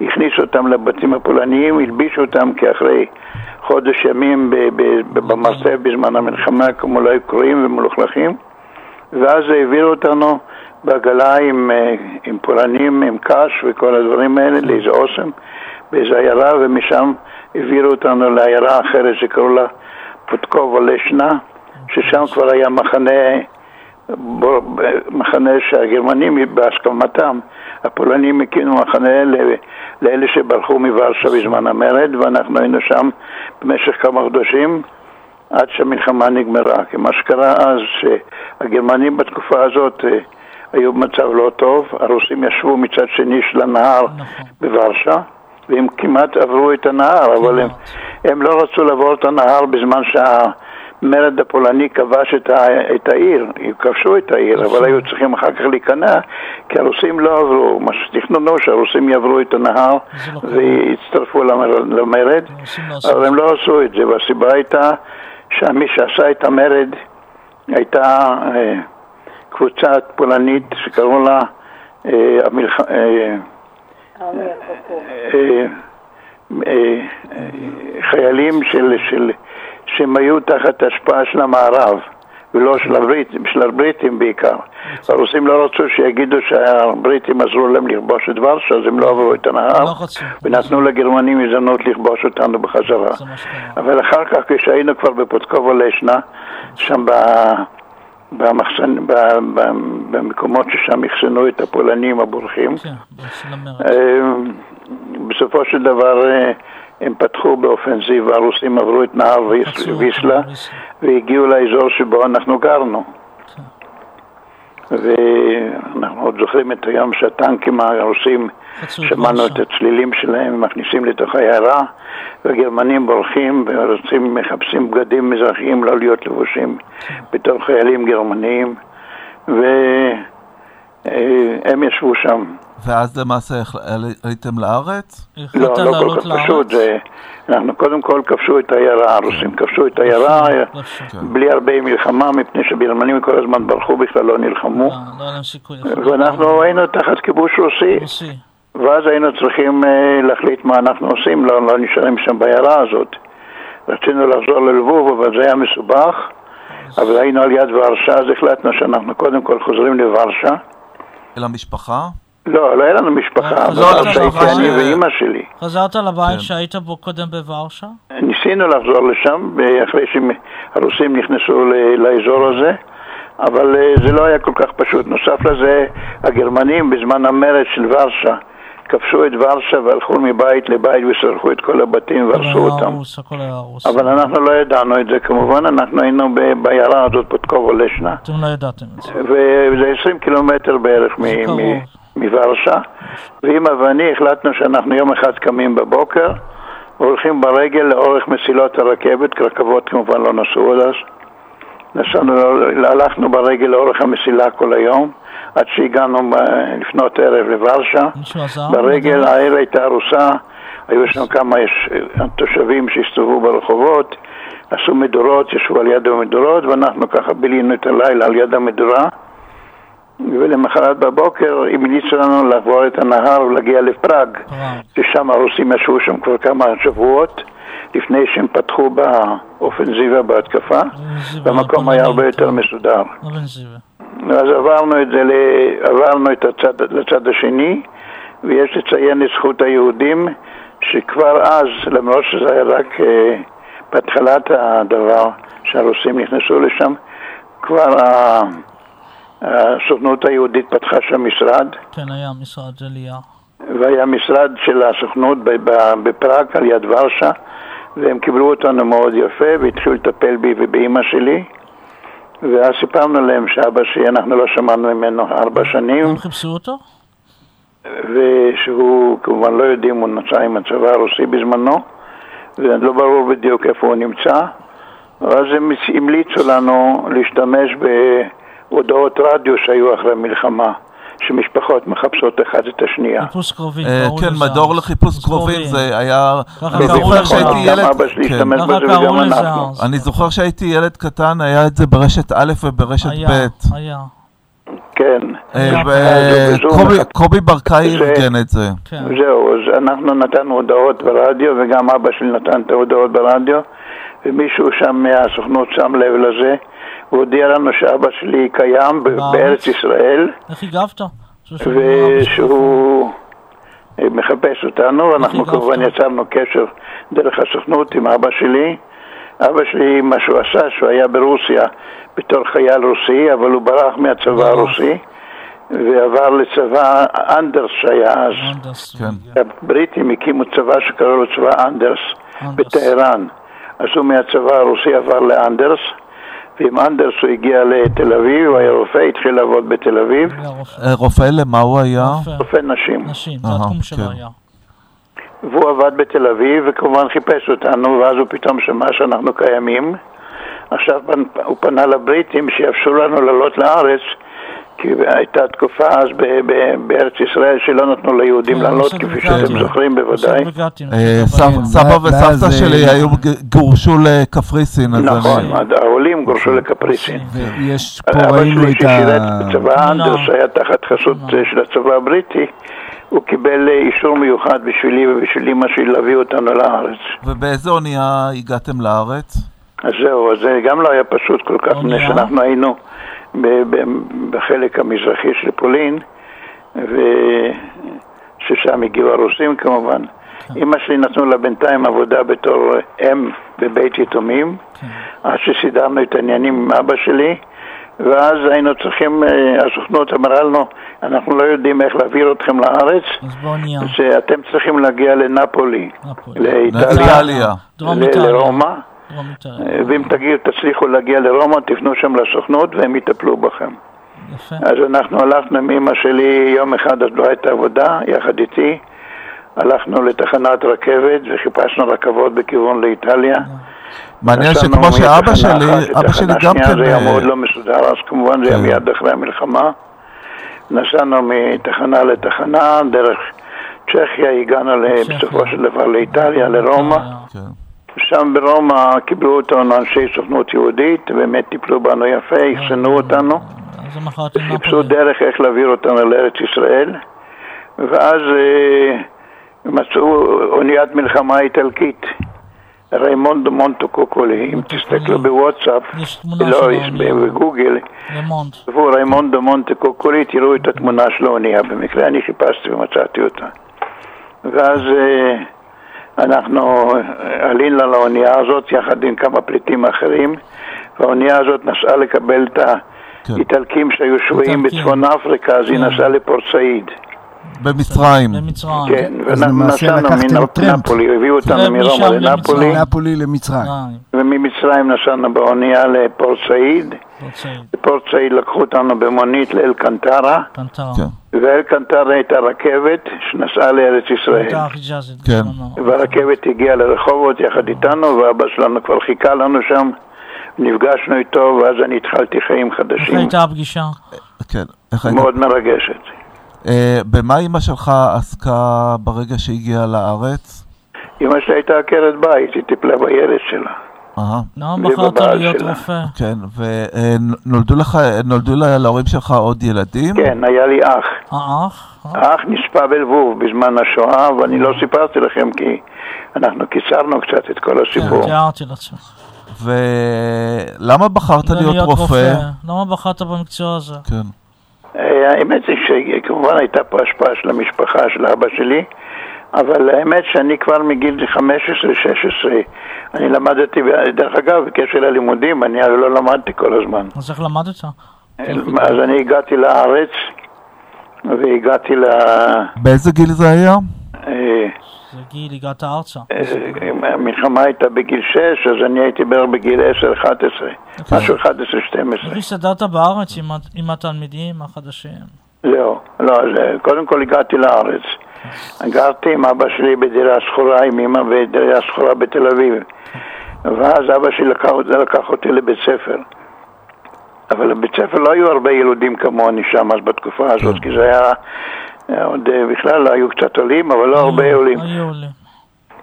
הכניסו אותם לבתים הפולניים, הלבישו אותם כאחרי חודש ימים במרתף בזמן המלחמה, כמו לא היו קרועים ומלוכלכים, ואז העבירו אותנו בעגלה עם, אה, עם פולנים, עם קש וכל הדברים האלה, לאיזה אוסם, באיזה עיירה, ומשם העבירו אותנו לעיירה אחרת שקראו לה פוטקוב לשנה, ששם כבר היה מחנה, מחנה שהגרמנים בהסכמתם, הפולנים הקימו מחנה לאלה שברחו מוורשה בזמן המרד, ואנחנו היינו שם במשך כמה חודשים. עד שהמלחמה נגמרה. כי מה שקרה אז, שהגרמנים בתקופה הזאת אה, היו במצב לא טוב, הרוסים ישבו מצד שני של הנהר נכון. בוורשה, והם כמעט עברו את הנהר, אבל הם, הם לא רצו לעבור את הנהר בזמן שהמרד הפולני כבש את, ה, את העיר, הם כבשו את העיר, אבל היו צריכים אחר כך להיכנע, כי הרוסים לא עברו, מה שתכננו שהרוסים יעברו את הנהר לא ויצטרפו למרד, למרד לא אבל הם לא עשו את זה, והסיבה הייתה שמי שעשה את המרד הייתה אה, קבוצה פולנית שקראו לה אה, המלח... אה, חיילים של, של, שהם היו תחת השפעה של המערב ולא של הבריטים, של הבריטים בעיקר. הרוסים לא רצו שיגידו שהבריטים עזרו להם לכבוש את ורשה, אז הם לא עברו את הנהר, לא ונתנו לגרמנים הזדמנות לכבוש אותנו בחזרה. אבל אחר כך, כשהיינו כבר בפוטקובו לשנה, שם במחסן, במקומות ששם אחסנו את הפולנים הבורחים, כן, אה, בסופו של דבר אה, הם פתחו באופנזיבה, הרוסים עברו את נהר ויסלה והגיעו לאזור שבו אנחנו גרנו. ואנחנו עוד זוכרים את היום שהטנקים הרוסים, שמענו את הצלילים שלהם, מכניסים לתוך העיירה, והגרמנים בורחים ורוצים, מחפשים בגדים מזרחיים לא להיות לבושים בתור חיילים גרמניים, והם ישבו שם. ואז למעשה עליתם לארץ? לא, לא כל כך פשוט. אנחנו קודם כל כבשו את העיירה, הרוסים כבשו את העיירה בלי הרבה מלחמה, מפני שגרמנים כל הזמן ברחו בכלל, לא נלחמו. לא, לא ואנחנו היינו תחת כיבוש רוסי. ואז היינו צריכים אה, להחליט מה אנחנו עושים, לא, לא נשארים שם בעיירה הזאת. רצינו לחזור ללבוב, אבל זה היה מסובך, אבל היינו על יד ורשה, אז החלטנו שאנחנו קודם כל חוזרים לוורשה. אל המשפחה? לא, לא היה לנו משפחה, אבל שהייתי אני ואימא שלי. חזרת לבית כן. שהיית בו קודם בוורשה? ניסינו לחזור לשם, אחרי שהרוסים נכנסו לאזור הזה, אבל אה, זה לא היה כל כך פשוט. נוסף לזה, הגרמנים בזמן המרד של ורשה, כבשו את ורשה והלכו מבית לבית ושרחו את כל הבתים והרסו אותם. אבל אנחנו לא ידענו את זה כמובן, אנחנו היינו בעיירה הזאת פוטקובו לשנה. אתם לא ידעתם את זה. וזה 20 קילומטר בערך מוורשה, ואמא ואני החלטנו שאנחנו יום אחד קמים בבוקר והולכים ברגל לאורך מסילות הרכבת, רכבות כמובן לא נסעו עד אז. נסענו, הלכנו ברגל לאורך המסילה כל היום, עד שהגענו לפנות ערב לוורשה. ברגל העיר הייתה ארוסה, היו שם כמה יש, תושבים שהסתובבו ברחובות, עשו מדורות, ישבו על יד המדורות, ואנחנו ככה בילינו את הלילה על יד המדורה. ולמחרת בבוקר המליצו לנו לעבור את הנהר ולהגיע לפראג, ששם הרוסים ישבו שם כבר כמה שבועות לפני שהם פתחו באופנזיבה בהתקפה, והמקום היה הרבה יותר מסודר. אז עברנו את זה, עברנו את הצד, לצד השני, ויש לציין את זכות היהודים, שכבר אז, למרות שזה היה רק אה, בהתחלת הדבר, שהרוסים נכנסו לשם, כבר הסוכנות היהודית פתחה שם משרד. כן, היה משרד עלייה. והיה משרד של הסוכנות בפראג על יד ורשה, והם קיבלו אותנו מאוד יפה והתחילו לטפל בי ובאימא שלי. ואז סיפרנו להם שאבא שלי, אנחנו לא שמענו ממנו ארבע שנים. הם חיפשו אותו? ושהוא, כמובן לא יודעים, הוא נמצא עם הצבא הרוסי בזמנו, ולא ברור בדיוק איפה הוא נמצא. ואז הם המליצו לנו להשתמש ב... הודעות רדיו שהיו אחרי המלחמה, שמשפחות מחפשות אחת את השנייה. חיפוש קרובים, כן, מדור לחיפוש קרובים, זה היה... אני זוכר שהייתי ילד... גם אבא שלי השתמש בזה וגם אנחנו. אני זוכר שהייתי ילד קטן, היה את זה ברשת א' וברשת ב'. היה, היה. כן. קובי ברקאי ארגן את זה. כן. זהו, אז אנחנו נתנו הודעות ברדיו, וגם אבא שלי נתן את ההודעות ברדיו, ומישהו שם מהסוכנות שם לב לזה, הוא הודיע לנו שאבא שלי קיים בארץ ישראל. איך הגבת? ושהוא מחפש אותנו, ואנחנו כמובן יצרנו קשר דרך הסוכנות עם אבא שלי. אבא שלי, מה שהוא עשה, שהוא היה ברוסיה בתור חייל רוסי, אבל הוא ברח מהצבא הרוסי ועבר לצבא אנדרס שהיה אז. כן. הבריטים הקימו צבא שקראו לו צבא אנדרס בטהרן. אז הוא מהצבא הרוסי עבר לאנדרס, ועם אנדרס הוא הגיע לתל אביב, הוא היה רופא, התחיל לעבוד בתל אביב. רופא למה הוא היה? רופא נשים. נשים, זה התחום שלו היה. והוא עבד בתל אביב, וכמובן חיפש אותנו, ואז הוא פתאום שמע שאנחנו קיימים. עכשיו הוא פנה לבריטים שיאפשרו לנו לעלות לארץ, כי הייתה תקופה אז בארץ ישראל שלא נתנו ליהודים לעלות, כפי שאתם זוכרים בוודאי. סבא וסבתא שלי היו גורשו לקפריסין. נכון, גורשו לקפריסין. ויש פה ראינו את ה... אבא שלי בצבא אנדרס היה תחת חסות של הצבא הבריטי. הוא קיבל אישור מיוחד בשבילי ובשביל אמא שלי להביא אותנו לארץ. ובאיזה אונייה הגעתם לארץ? אז זהו, אז זה גם לא היה פשוט כל כך, מפני שאנחנו היינו בחלק המזרחי של פולין, וששם הגיעו הרוסים כמובן. אמא שלי נתנו לה בינתיים עבודה בתור אם בבית יתומים, עד שסידרנו את העניינים עם אבא שלי. ואז היינו צריכים, הסוכנות אמרה לנו, אנחנו לא יודעים איך להעביר אתכם לארץ, שאתם צריכים להגיע לנפולי, לאיטליה, לרומא, ואם תגידו, תצליחו להגיע לרומא, תפנו שם לסוכנות והם יטפלו בכם. אז אנחנו הלכנו עם אמא שלי, יום אחד אז לא הייתה עבודה, יחד איתי, הלכנו לתחנת רכבת וחיפשנו רכבות בכיוון לאיטליה. מעניין שכמו שאבא שלי, אבא שלי גם כן... זה היה מאוד לא מסודר, אז כמובן זה היה מיד אחרי המלחמה. נסענו מתחנה לתחנה, דרך צ'כיה הגענו בסופו של דבר לאיטליה, לרומא. שם ברומא קיבלו אותנו אנשי סוכנות יהודית, באמת טיפלו בנו יפה, אחסנו אותנו. חיפשו דרך איך להעביר אותנו לארץ ישראל. ואז מצאו אוניית מלחמה איטלקית. ריימונדו מונטו קוקולי, אם תסתכלו בוואטסאפ, לא, בגוגל, תבואו ריימונדו מונטו קוקולי, תראו את התמונה של האונייה, במקרה אני חיפשתי ומצאתי אותה. ואז אנחנו עלינו על האונייה הזאת יחד עם כמה פליטים אחרים, והאונייה הזאת נסעה לקבל את האיטלקים שהיו שבויים בצפון אפריקה, אז היא נסעה לפורט סעיד. במצרים. במצרים. כן, ונסענו מנפולי, הביאו אותנו מרומא לנפולי. נפולי למצרים. וממצרים נסענו באונייה לפורט סעיד. בפורט סעיד לקחו אותנו במונית לאלקנטרה. ואלקנטרה הייתה רכבת שנסעה לארץ ישראל. כן. והרכבת הגיעה לרחובות יחד איתנו, ואבא שלנו כבר חיכה לנו שם. נפגשנו איתו, ואז אני התחלתי חיים חדשים. איך הייתה הפגישה? כן. מאוד מרגשת. Uh, במה אימא שלך עסקה ברגע שהגיעה לארץ? אימא שלי הייתה עקרת בית, היא טיפלה בילד שלה. אהה. למה בחרת להיות רופא? כן, ונולדו לך, נולדו להורים שלך עוד ילדים? כן, היה לי אח. האח? האח נספה בלבוב בזמן השואה, ואני לא סיפרתי לכם כי אנחנו קיצרנו קצת את כל הסיפור. כן, תיארתי לעצמך. ולמה בחרת להיות רופא? למה בחרת במקצוע הזה? כן. האמת היא שכמובן הייתה פה השפעה של המשפחה של אבא שלי, אבל האמת שאני כבר מגיל 15-16, אני למדתי, דרך אגב, בקשר ללימודים, אני הרי לא למדתי כל הזמן. אז איך למדת? אז אני הגעתי לארץ, והגעתי ל... באיזה גיל זה היה? גיל, הגעת ארצה. המלחמה הייתה בגיל 6, אז אני הייתי בערך בגיל 10-11, משהו 11-12. איך הסתדרת בארץ עם התלמידים החדשים? זהו, לא, קודם כל הגעתי לארץ. גרתי עם אבא שלי בדירה שכורה, עם אמא בדירה שכורה בתל אביב. ואז אבא שלי לקח, לקח אותי לבית ספר. אבל בבית ספר לא היו הרבה ילודים כמוני שם אז בתקופה הזאת, כן. כי זה היה, עוד בכלל לא היו קצת עולים, אבל לא הרבה עולים. היו עולים.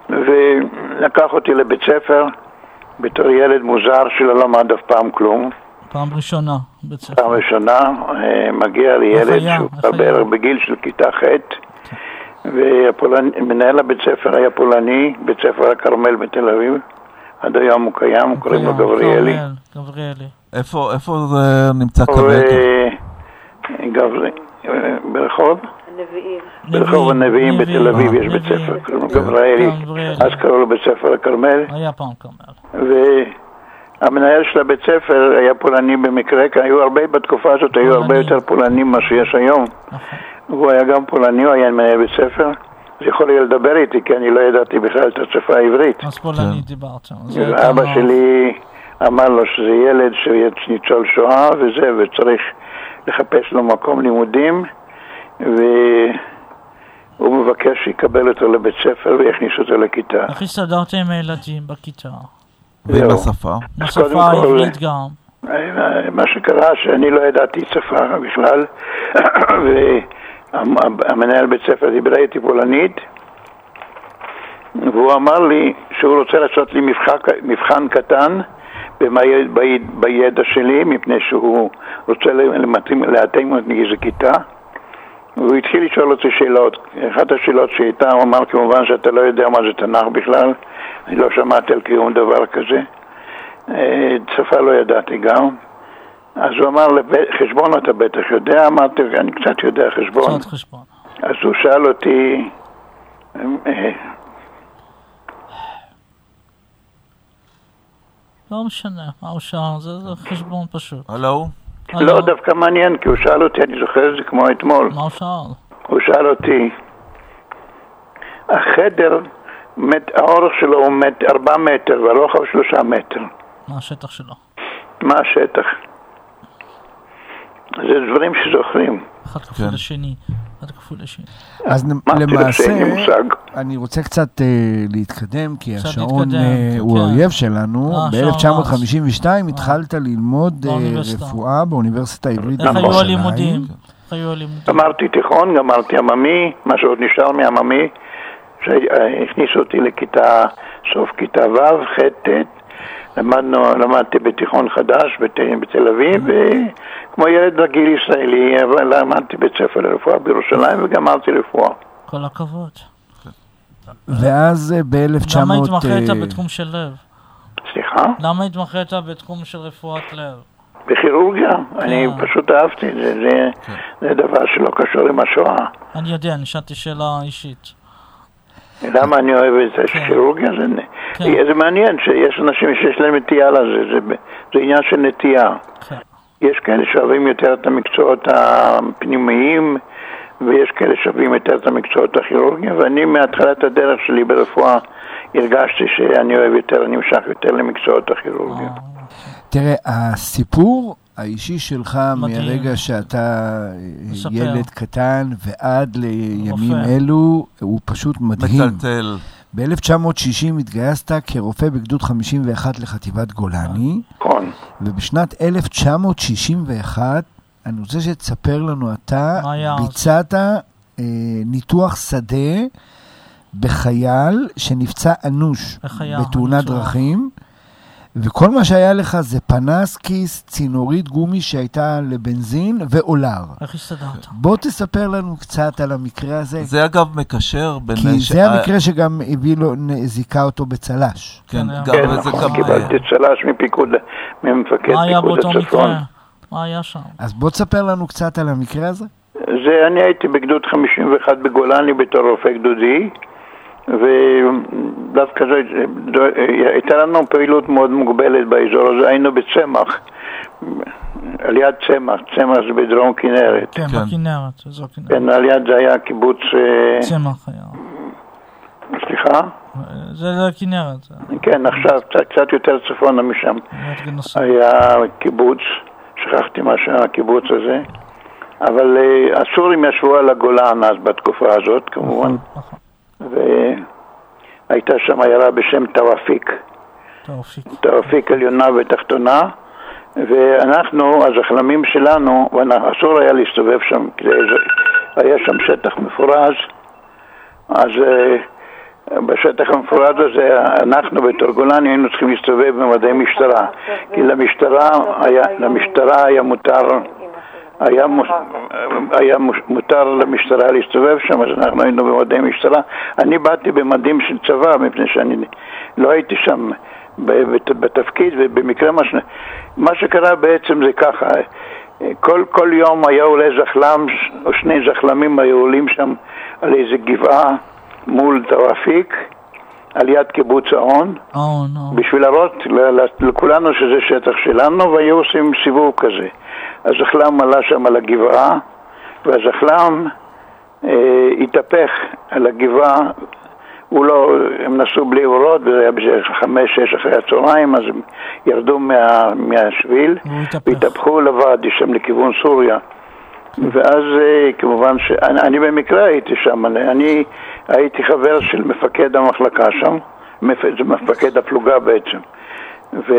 ולקח אותי לבית ספר בתור ילד מוזר שלא למד אף פעם כלום. פעם ראשונה בית ספר. פעם ראשונה, אה, מגיע לי ילד שהוא כבר בערך בגיל של כיתה ח' ומנהל הבית ספר היה פולני, בית ספר הכרמל בתל אביב, עד היום הוא קיים, קוראים לו גבריאלי. גבריאלי. איפה זה נמצא כרגע? ברחוב? ברחוב הנביאים בתל אביב יש בית ספר, קוראים לו גבריאלי, אז קראו לו בית ספר הכרמל. היה פעם כרמל. והמנהל של הבית ספר היה פולני במקרה, כי היו הרבה, בתקופה הזאת היו הרבה יותר פולנים ממה שיש היום. נכון. הוא היה גם פולני, הוא היה מנהל בית ספר. אז יכול היה לדבר איתי, כי אני לא ידעתי בכלל את השפה העברית. אז פולני דיברת. אבא שלי אמר לו שזה ילד שיהיה ניצול שואה וזה, וצריך לחפש לו מקום לימודים. והוא מבקש שיקבל אותו לבית ספר ויכניס אותו לכיתה. איך הסתדרת עם הילדים בכיתה? ועם השפה? השפה העברית גם. מה שקרה שאני לא ידעתי שפה בכלל והמנהל בית ספר דיבר איתי פולנית והוא אמר לי שהוא רוצה לעשות לי מבחן קטן בידע שלי מפני שהוא רוצה להתאים אותי איזה כיתה והוא התחיל לשאול אותי שאלות. אחת השאלות שהייתה, הוא אמר כמובן שאתה לא יודע מה זה תנ"ך בכלל, אני לא שמעתי על קיום דבר כזה. אה, שפה לא ידעתי גם. אז הוא אמר, חשבון אתה בטח יודע? אמרתי, אני קצת יודע חשבון. קצת חשבון. אז הוא שאל אותי... אה, לא משנה, מה הוא שאל? זה חשבון פשוט. הלו? לא, דווקא מעניין, כי הוא שאל אותי, אני זוכר את זה כמו אתמול. מה הוא שאל? הוא שאל אותי, החדר, האורך שלו הוא ארבע מטר והרוחב שלושה מטר. מה השטח שלו? מה השטח? זה דברים שזוכרים. אחד כפול כן. לשני. אז למעשה, אני רוצה קצת uh, להתקדם, כי השעון uh, הוא כן. האויב שלנו. אה, ב-1952 התחלת ללמוד רפואה באוניברסיטה העברית בירושלים. איך היו הלימודים? גמרתי תיכון, גמרתי עממי, מה שעוד נשאר מעממי, שהכניסו אותי לכיתה, סוף כיתה ו', ח', ט'. למדנו, למדתי בתיכון חדש בת, בתל אביב, וכמו ילד רגיל ישראלי, אבל למדתי בית ספר לרפואה בירושלים וגמרתי רפואה. כל הכבוד. ואז ב-1900... למה התמחית בתחום של לב? סליחה? למה התמחית בתחום של רפואת לב? בכירורגיה. אני פשוט אהבתי את זה, זה, כן. זה דבר שלא קשור עם השואה. אני יודע, אני שאלתי שאלה אישית. למה אני אוהב את זה? כירורגיה זה, כן. זה מעניין שיש אנשים שיש להם נטייה לזה, זה, זה עניין של נטייה. כן. יש כאלה שאוהבים יותר את המקצועות הפנימיים ויש כאלה שאוהבים יותר את המקצועות הכירורגיים ואני מהתחלת הדרך שלי ברפואה הרגשתי שאני אוהב יותר, אני נמשך יותר למקצועות הכירורגיה. אה, תראה, הסיפור האישי שלך מדהים. מהרגע שאתה מספר. ילד קטן ועד לימים רופא. אלו, הוא פשוט מדהים. מטלטל. ב-1960 התגייסת כרופא בגדוד 51 לחטיבת גולני. נכון. ובשנת 1961, אני רוצה שתספר לנו אתה, ביצעת אה, ניתוח שדה בחייל שנפצע אנוש בתאונת דרכים. וכל מה שהיה לך זה פנס כיס, צינורית גומי שהייתה לבנזין ואולר. איך הסתדרת? בוא תספר לנו קצת על המקרה הזה. זה אגב מקשר בין... כי ש... זה המקרה שגם הביא לו, זיכה אותו בצל"ש. כן, כן גם כן, זה גם... קיבלתי צל"ש מפיקוד, ממפקד פיקוד הצפון. מה היה באותו מקרה? מה היה שם? אז בוא תספר לנו קצת על המקרה הזה. זה, אני הייתי בגדוד 51 בגולני בתור רופא גדודי. ודווקא זו, הייתה לנו פעילות מאוד מוגבלת באזור הזה, היינו בצמח, על יד צמח, צמח זה בדרום כנרת. כן, כן. בכנרת, אזור כנרת. כן, על יד זה היה קיבוץ... אה, צמח היה. סליחה? זה, זה הכנרת. כן, עכשיו, קצת, יותר צפונה משם. היה קיבוץ, שכחתי מה שהיה הקיבוץ הזה, אבל uh, הסורים ישבו על הגולן אז בתקופה הזאת, כמובן. נכון. והייתה שם עיירה בשם. טאופיק. טאופיק עליונה ותחתונה, ואנחנו, הזחלמים שלנו, אסור היה להסתובב שם, כי היה שם שטח מפורז, אז בשטח המפורז הזה אנחנו בתור גולני היינו צריכים להסתובב במדי משטרה, כי למשטרה היה, למשטרה היה מותר היה, מותר למשטרה להסתובב שם, אז אנחנו היינו במדי משטרה. אני באתי במדים של צבא, מפני שאני לא הייתי שם בתפקיד, ובמקרה מה, ש... מה שקרה בעצם זה ככה, כל, כל יום היה עולה זחלם, או שני זחלמים היו עולים שם על איזה גבעה מול תרפיק, על יד קיבוץ האון, oh, no. בשביל להראות לכולנו שזה שטח שלנו, והיו עושים סיבוב כזה. הזחלם עלה שם על הגבעה, והזחלם אה, התהפך על הגבעה, הוא לא, הם נסעו בלי אורות, וזה היה בשביל חמש, שש אחרי הצהריים, אז הם ירדו מה, מהשביל, והתהפכו לוואדי שם לכיוון סוריה. ואז אה, כמובן שאני במקרה הייתי שם, אני הייתי חבר של מפקד המחלקה שם, מפקד הפלוגה בעצם. ו...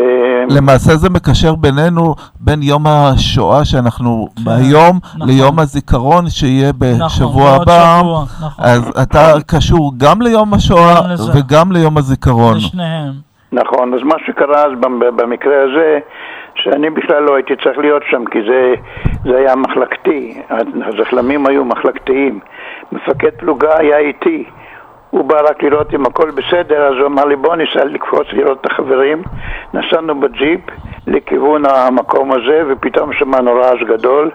למעשה זה מקשר בינינו, בין יום השואה שאנחנו כן, היום, נכון. ליום הזיכרון שיהיה בשבוע נכון, הבא. שבוע, נכון. אז אתה קשור גם ליום השואה וגם ליום הזיכרון. לשניהם. נכון, אז מה שקרה אז במקרה הזה, שאני בכלל לא הייתי צריך להיות שם, כי זה, זה היה מחלקתי, הזחלמים היו מחלקתיים. מפקד פלוגה היה איתי. הוא בא רק לראות אם הכל בסדר, אז הוא אמר לי בוא ניסע לקפוץ לראות את החברים. נסענו בג'יפ לכיוון המקום הזה, ופתאום שמענו רעש גדול,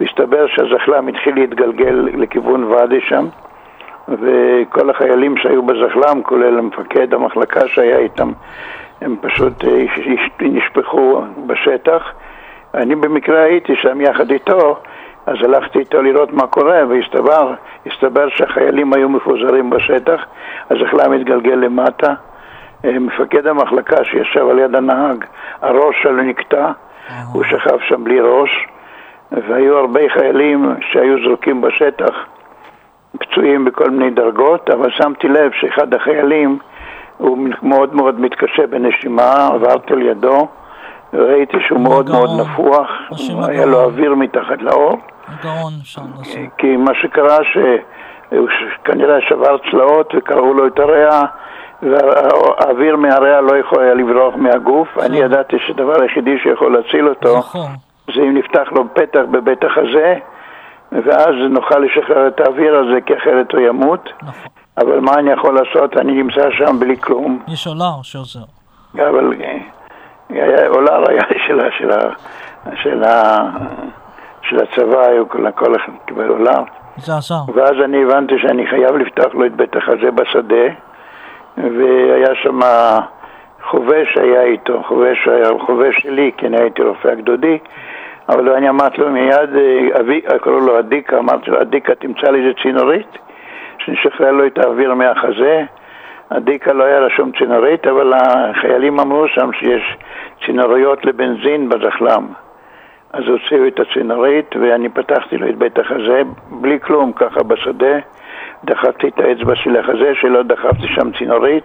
והסתבר שהזחלם התחיל להתגלגל לכיוון ואדי שם, וכל החיילים שהיו בזחלם, כולל מפקד המחלקה שהיה איתם, הם פשוט אה, נשפכו בשטח. אני במקרה הייתי שם יחד איתו, אז הלכתי איתו לראות מה קורה, והסתבר הסתבר שהחיילים היו מפוזרים בשטח, אז החלם התגלגל למטה. אה, מפקד המחלקה שישב על יד הנהג, הראש שלו נקטע, הוא שכב שם בלי ראש, והיו הרבה חיילים שהיו זרוקים בשטח, פצועים בכל מיני דרגות, אבל שמתי לב שאחד החיילים הוא מאוד מאוד מתקשה בנשימה, עברתי על ידו, ראיתי שהוא מאוד מאוד נפוח, היה לו אוויר מתחת לאור. הגאון שם לעשות. כי מה שקרה שהוא כנראה שבר צלעות וקראו לו את הריאה והאוויר מהריאה לא יכול היה לברוח מהגוף. אני ידעתי שהדבר היחידי שיכול להציל אותו נכון. זה אם נפתח לו פתח בבית החזה ואז נוכל לשחרר את האוויר הזה כי אחרת הוא ימות. נכון. אבל מה אני יכול לעשות? אני נמצא שם בלי כלום. יש אולר שעוזר. אבל אה, אולר היה של, של, של, של הצבא, היו כל, אחד קיבל עולם. זה עזר. ואז אני הבנתי שאני חייב לפתוח לו את בית החזה בשדה, והיה שם חובש היה איתו, חובש חובש שלי, כי אני הייתי רופא הגדודי, אבל אני אמרתי לו מיד, אבי, קראו לו אדיקה, אמרתי לו, אדיקה תמצא לי איזה צינורית, שנשחרר לו את האוויר מהחזה. אדיקה לא היה לה שום צינורית, אבל החיילים אמרו שם שיש צינוריות לבנזין בזחלם. אז הוציאו את הצינורית ואני פתחתי לו את בית החזה בלי כלום, ככה בשדה. דחפתי את האצבע של החזה שלו, דחפתי שם צינורית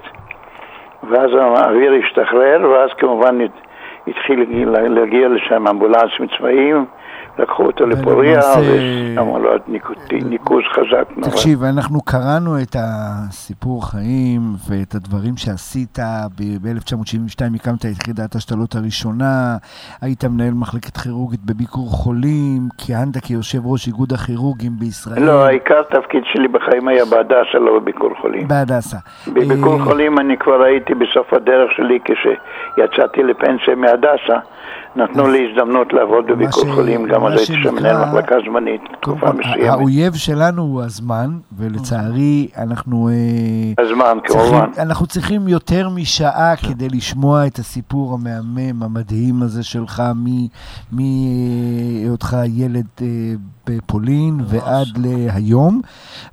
ואז האוויר השתחרר ואז כמובן התחיל להגיע לשם אמבולנסים צבאיים לקחו אותו לפוריה, ושמו לו ניקוז חזק נורא. תקשיב, אנחנו קראנו את הסיפור חיים ואת הדברים שעשית. ב-1972 הקמת את יחידת ההשתלות הראשונה, היית מנהל מחלקת כירורגית בביקור חולים, כיהנת כיושב ראש איגוד הכירורגים בישראל. לא, העיקר התפקיד שלי בחיים היה בהדסה, לא בביקור חולים. בהדסה. בביקור אה, חולים אני כבר הייתי בסוף הדרך שלי כשיצאתי לפנסיה מהדסה. נתנו לי הזדמנות לעבוד בביקור חולים, גם אז הייתי שם מנהל מחלקה זמנית, תקופה מסוימת. האויב שלנו הוא הזמן, ולצערי אנחנו... אה, הזמן, כמובן. אנחנו צריכים יותר משעה כדי לשמוע את הסיפור המהמם, המדהים הזה שלך, מהיותך ילד אה, בפולין ועד להיום,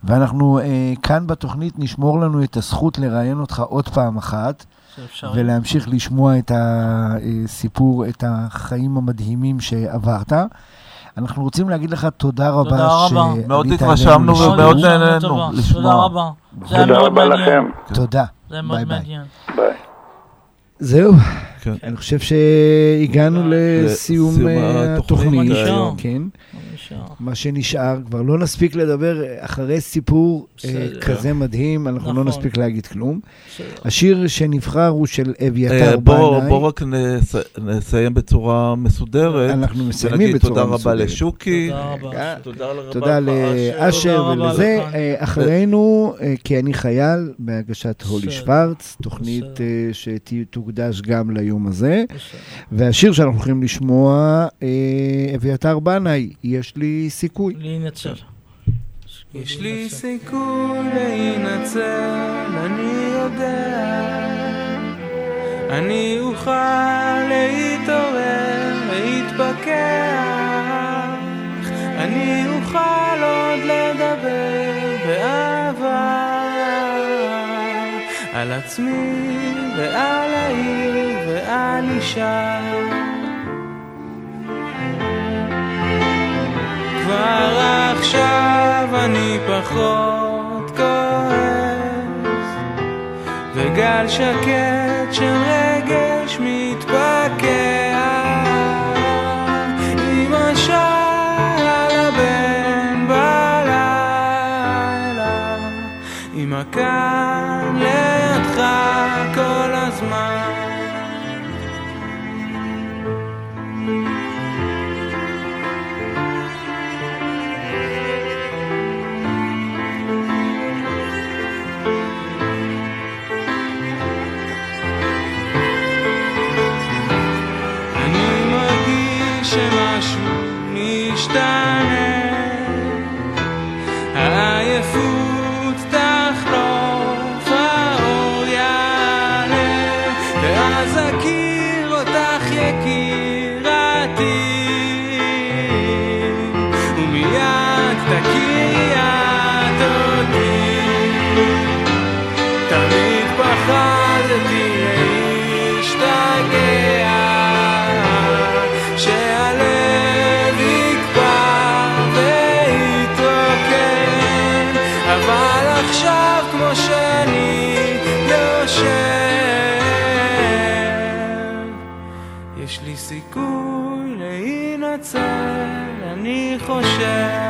ואנחנו אה, כאן בתוכנית נשמור לנו את הזכות לראיין אותך עוד פעם אחת. ולהמשיך לשמוע את הסיפור, את החיים המדהימים שעברת. אנחנו רוצים להגיד לך תודה רבה. תודה רבה. מאוד התרשמנו ומאוד נהנינו לשמוע. תודה רבה. תודה רבה לכם. תודה. זה מאוד מעניין. ביי. זהו, כן. אני חושב שהגענו לסיום התוכנית. כן. מה שנשאר, כבר לא נספיק לדבר אחרי סיפור כזה מדהים, אנחנו לא נכון. נספיק להגיד כלום. השיר שנבחר הוא של אביתר בנאי. בוא רק נסיים בצורה מסודרת. אנחנו מסיימים בצורה מסודרת. תודה רבה לשוקי. תודה לאשר ולזה. אחרינו, כי אני חייל, בהגשת הולי שוורץ, תוכנית שתוקדש גם ליום הזה. והשיר שאנחנו הולכים לשמוע, אביתר בנאי, יש לי סיכוי. להינצל. יש לי סיכוי להינצל, אני יודע. אני אוכל להתעורר, להתפכח. אני אוכל עוד לדבר באהבה על עצמי ועל העיר ועל אישה. כבר עכשיו אני פחות כועס וגל שקט של רגש מתפקע תשתנה, העייפות תחלוף, האור יעלה, ואז אכיר אותך יקירתי, ומיד תכירי את אותי, תמיד פחדתי. סיכוי להינצל, אני חושב.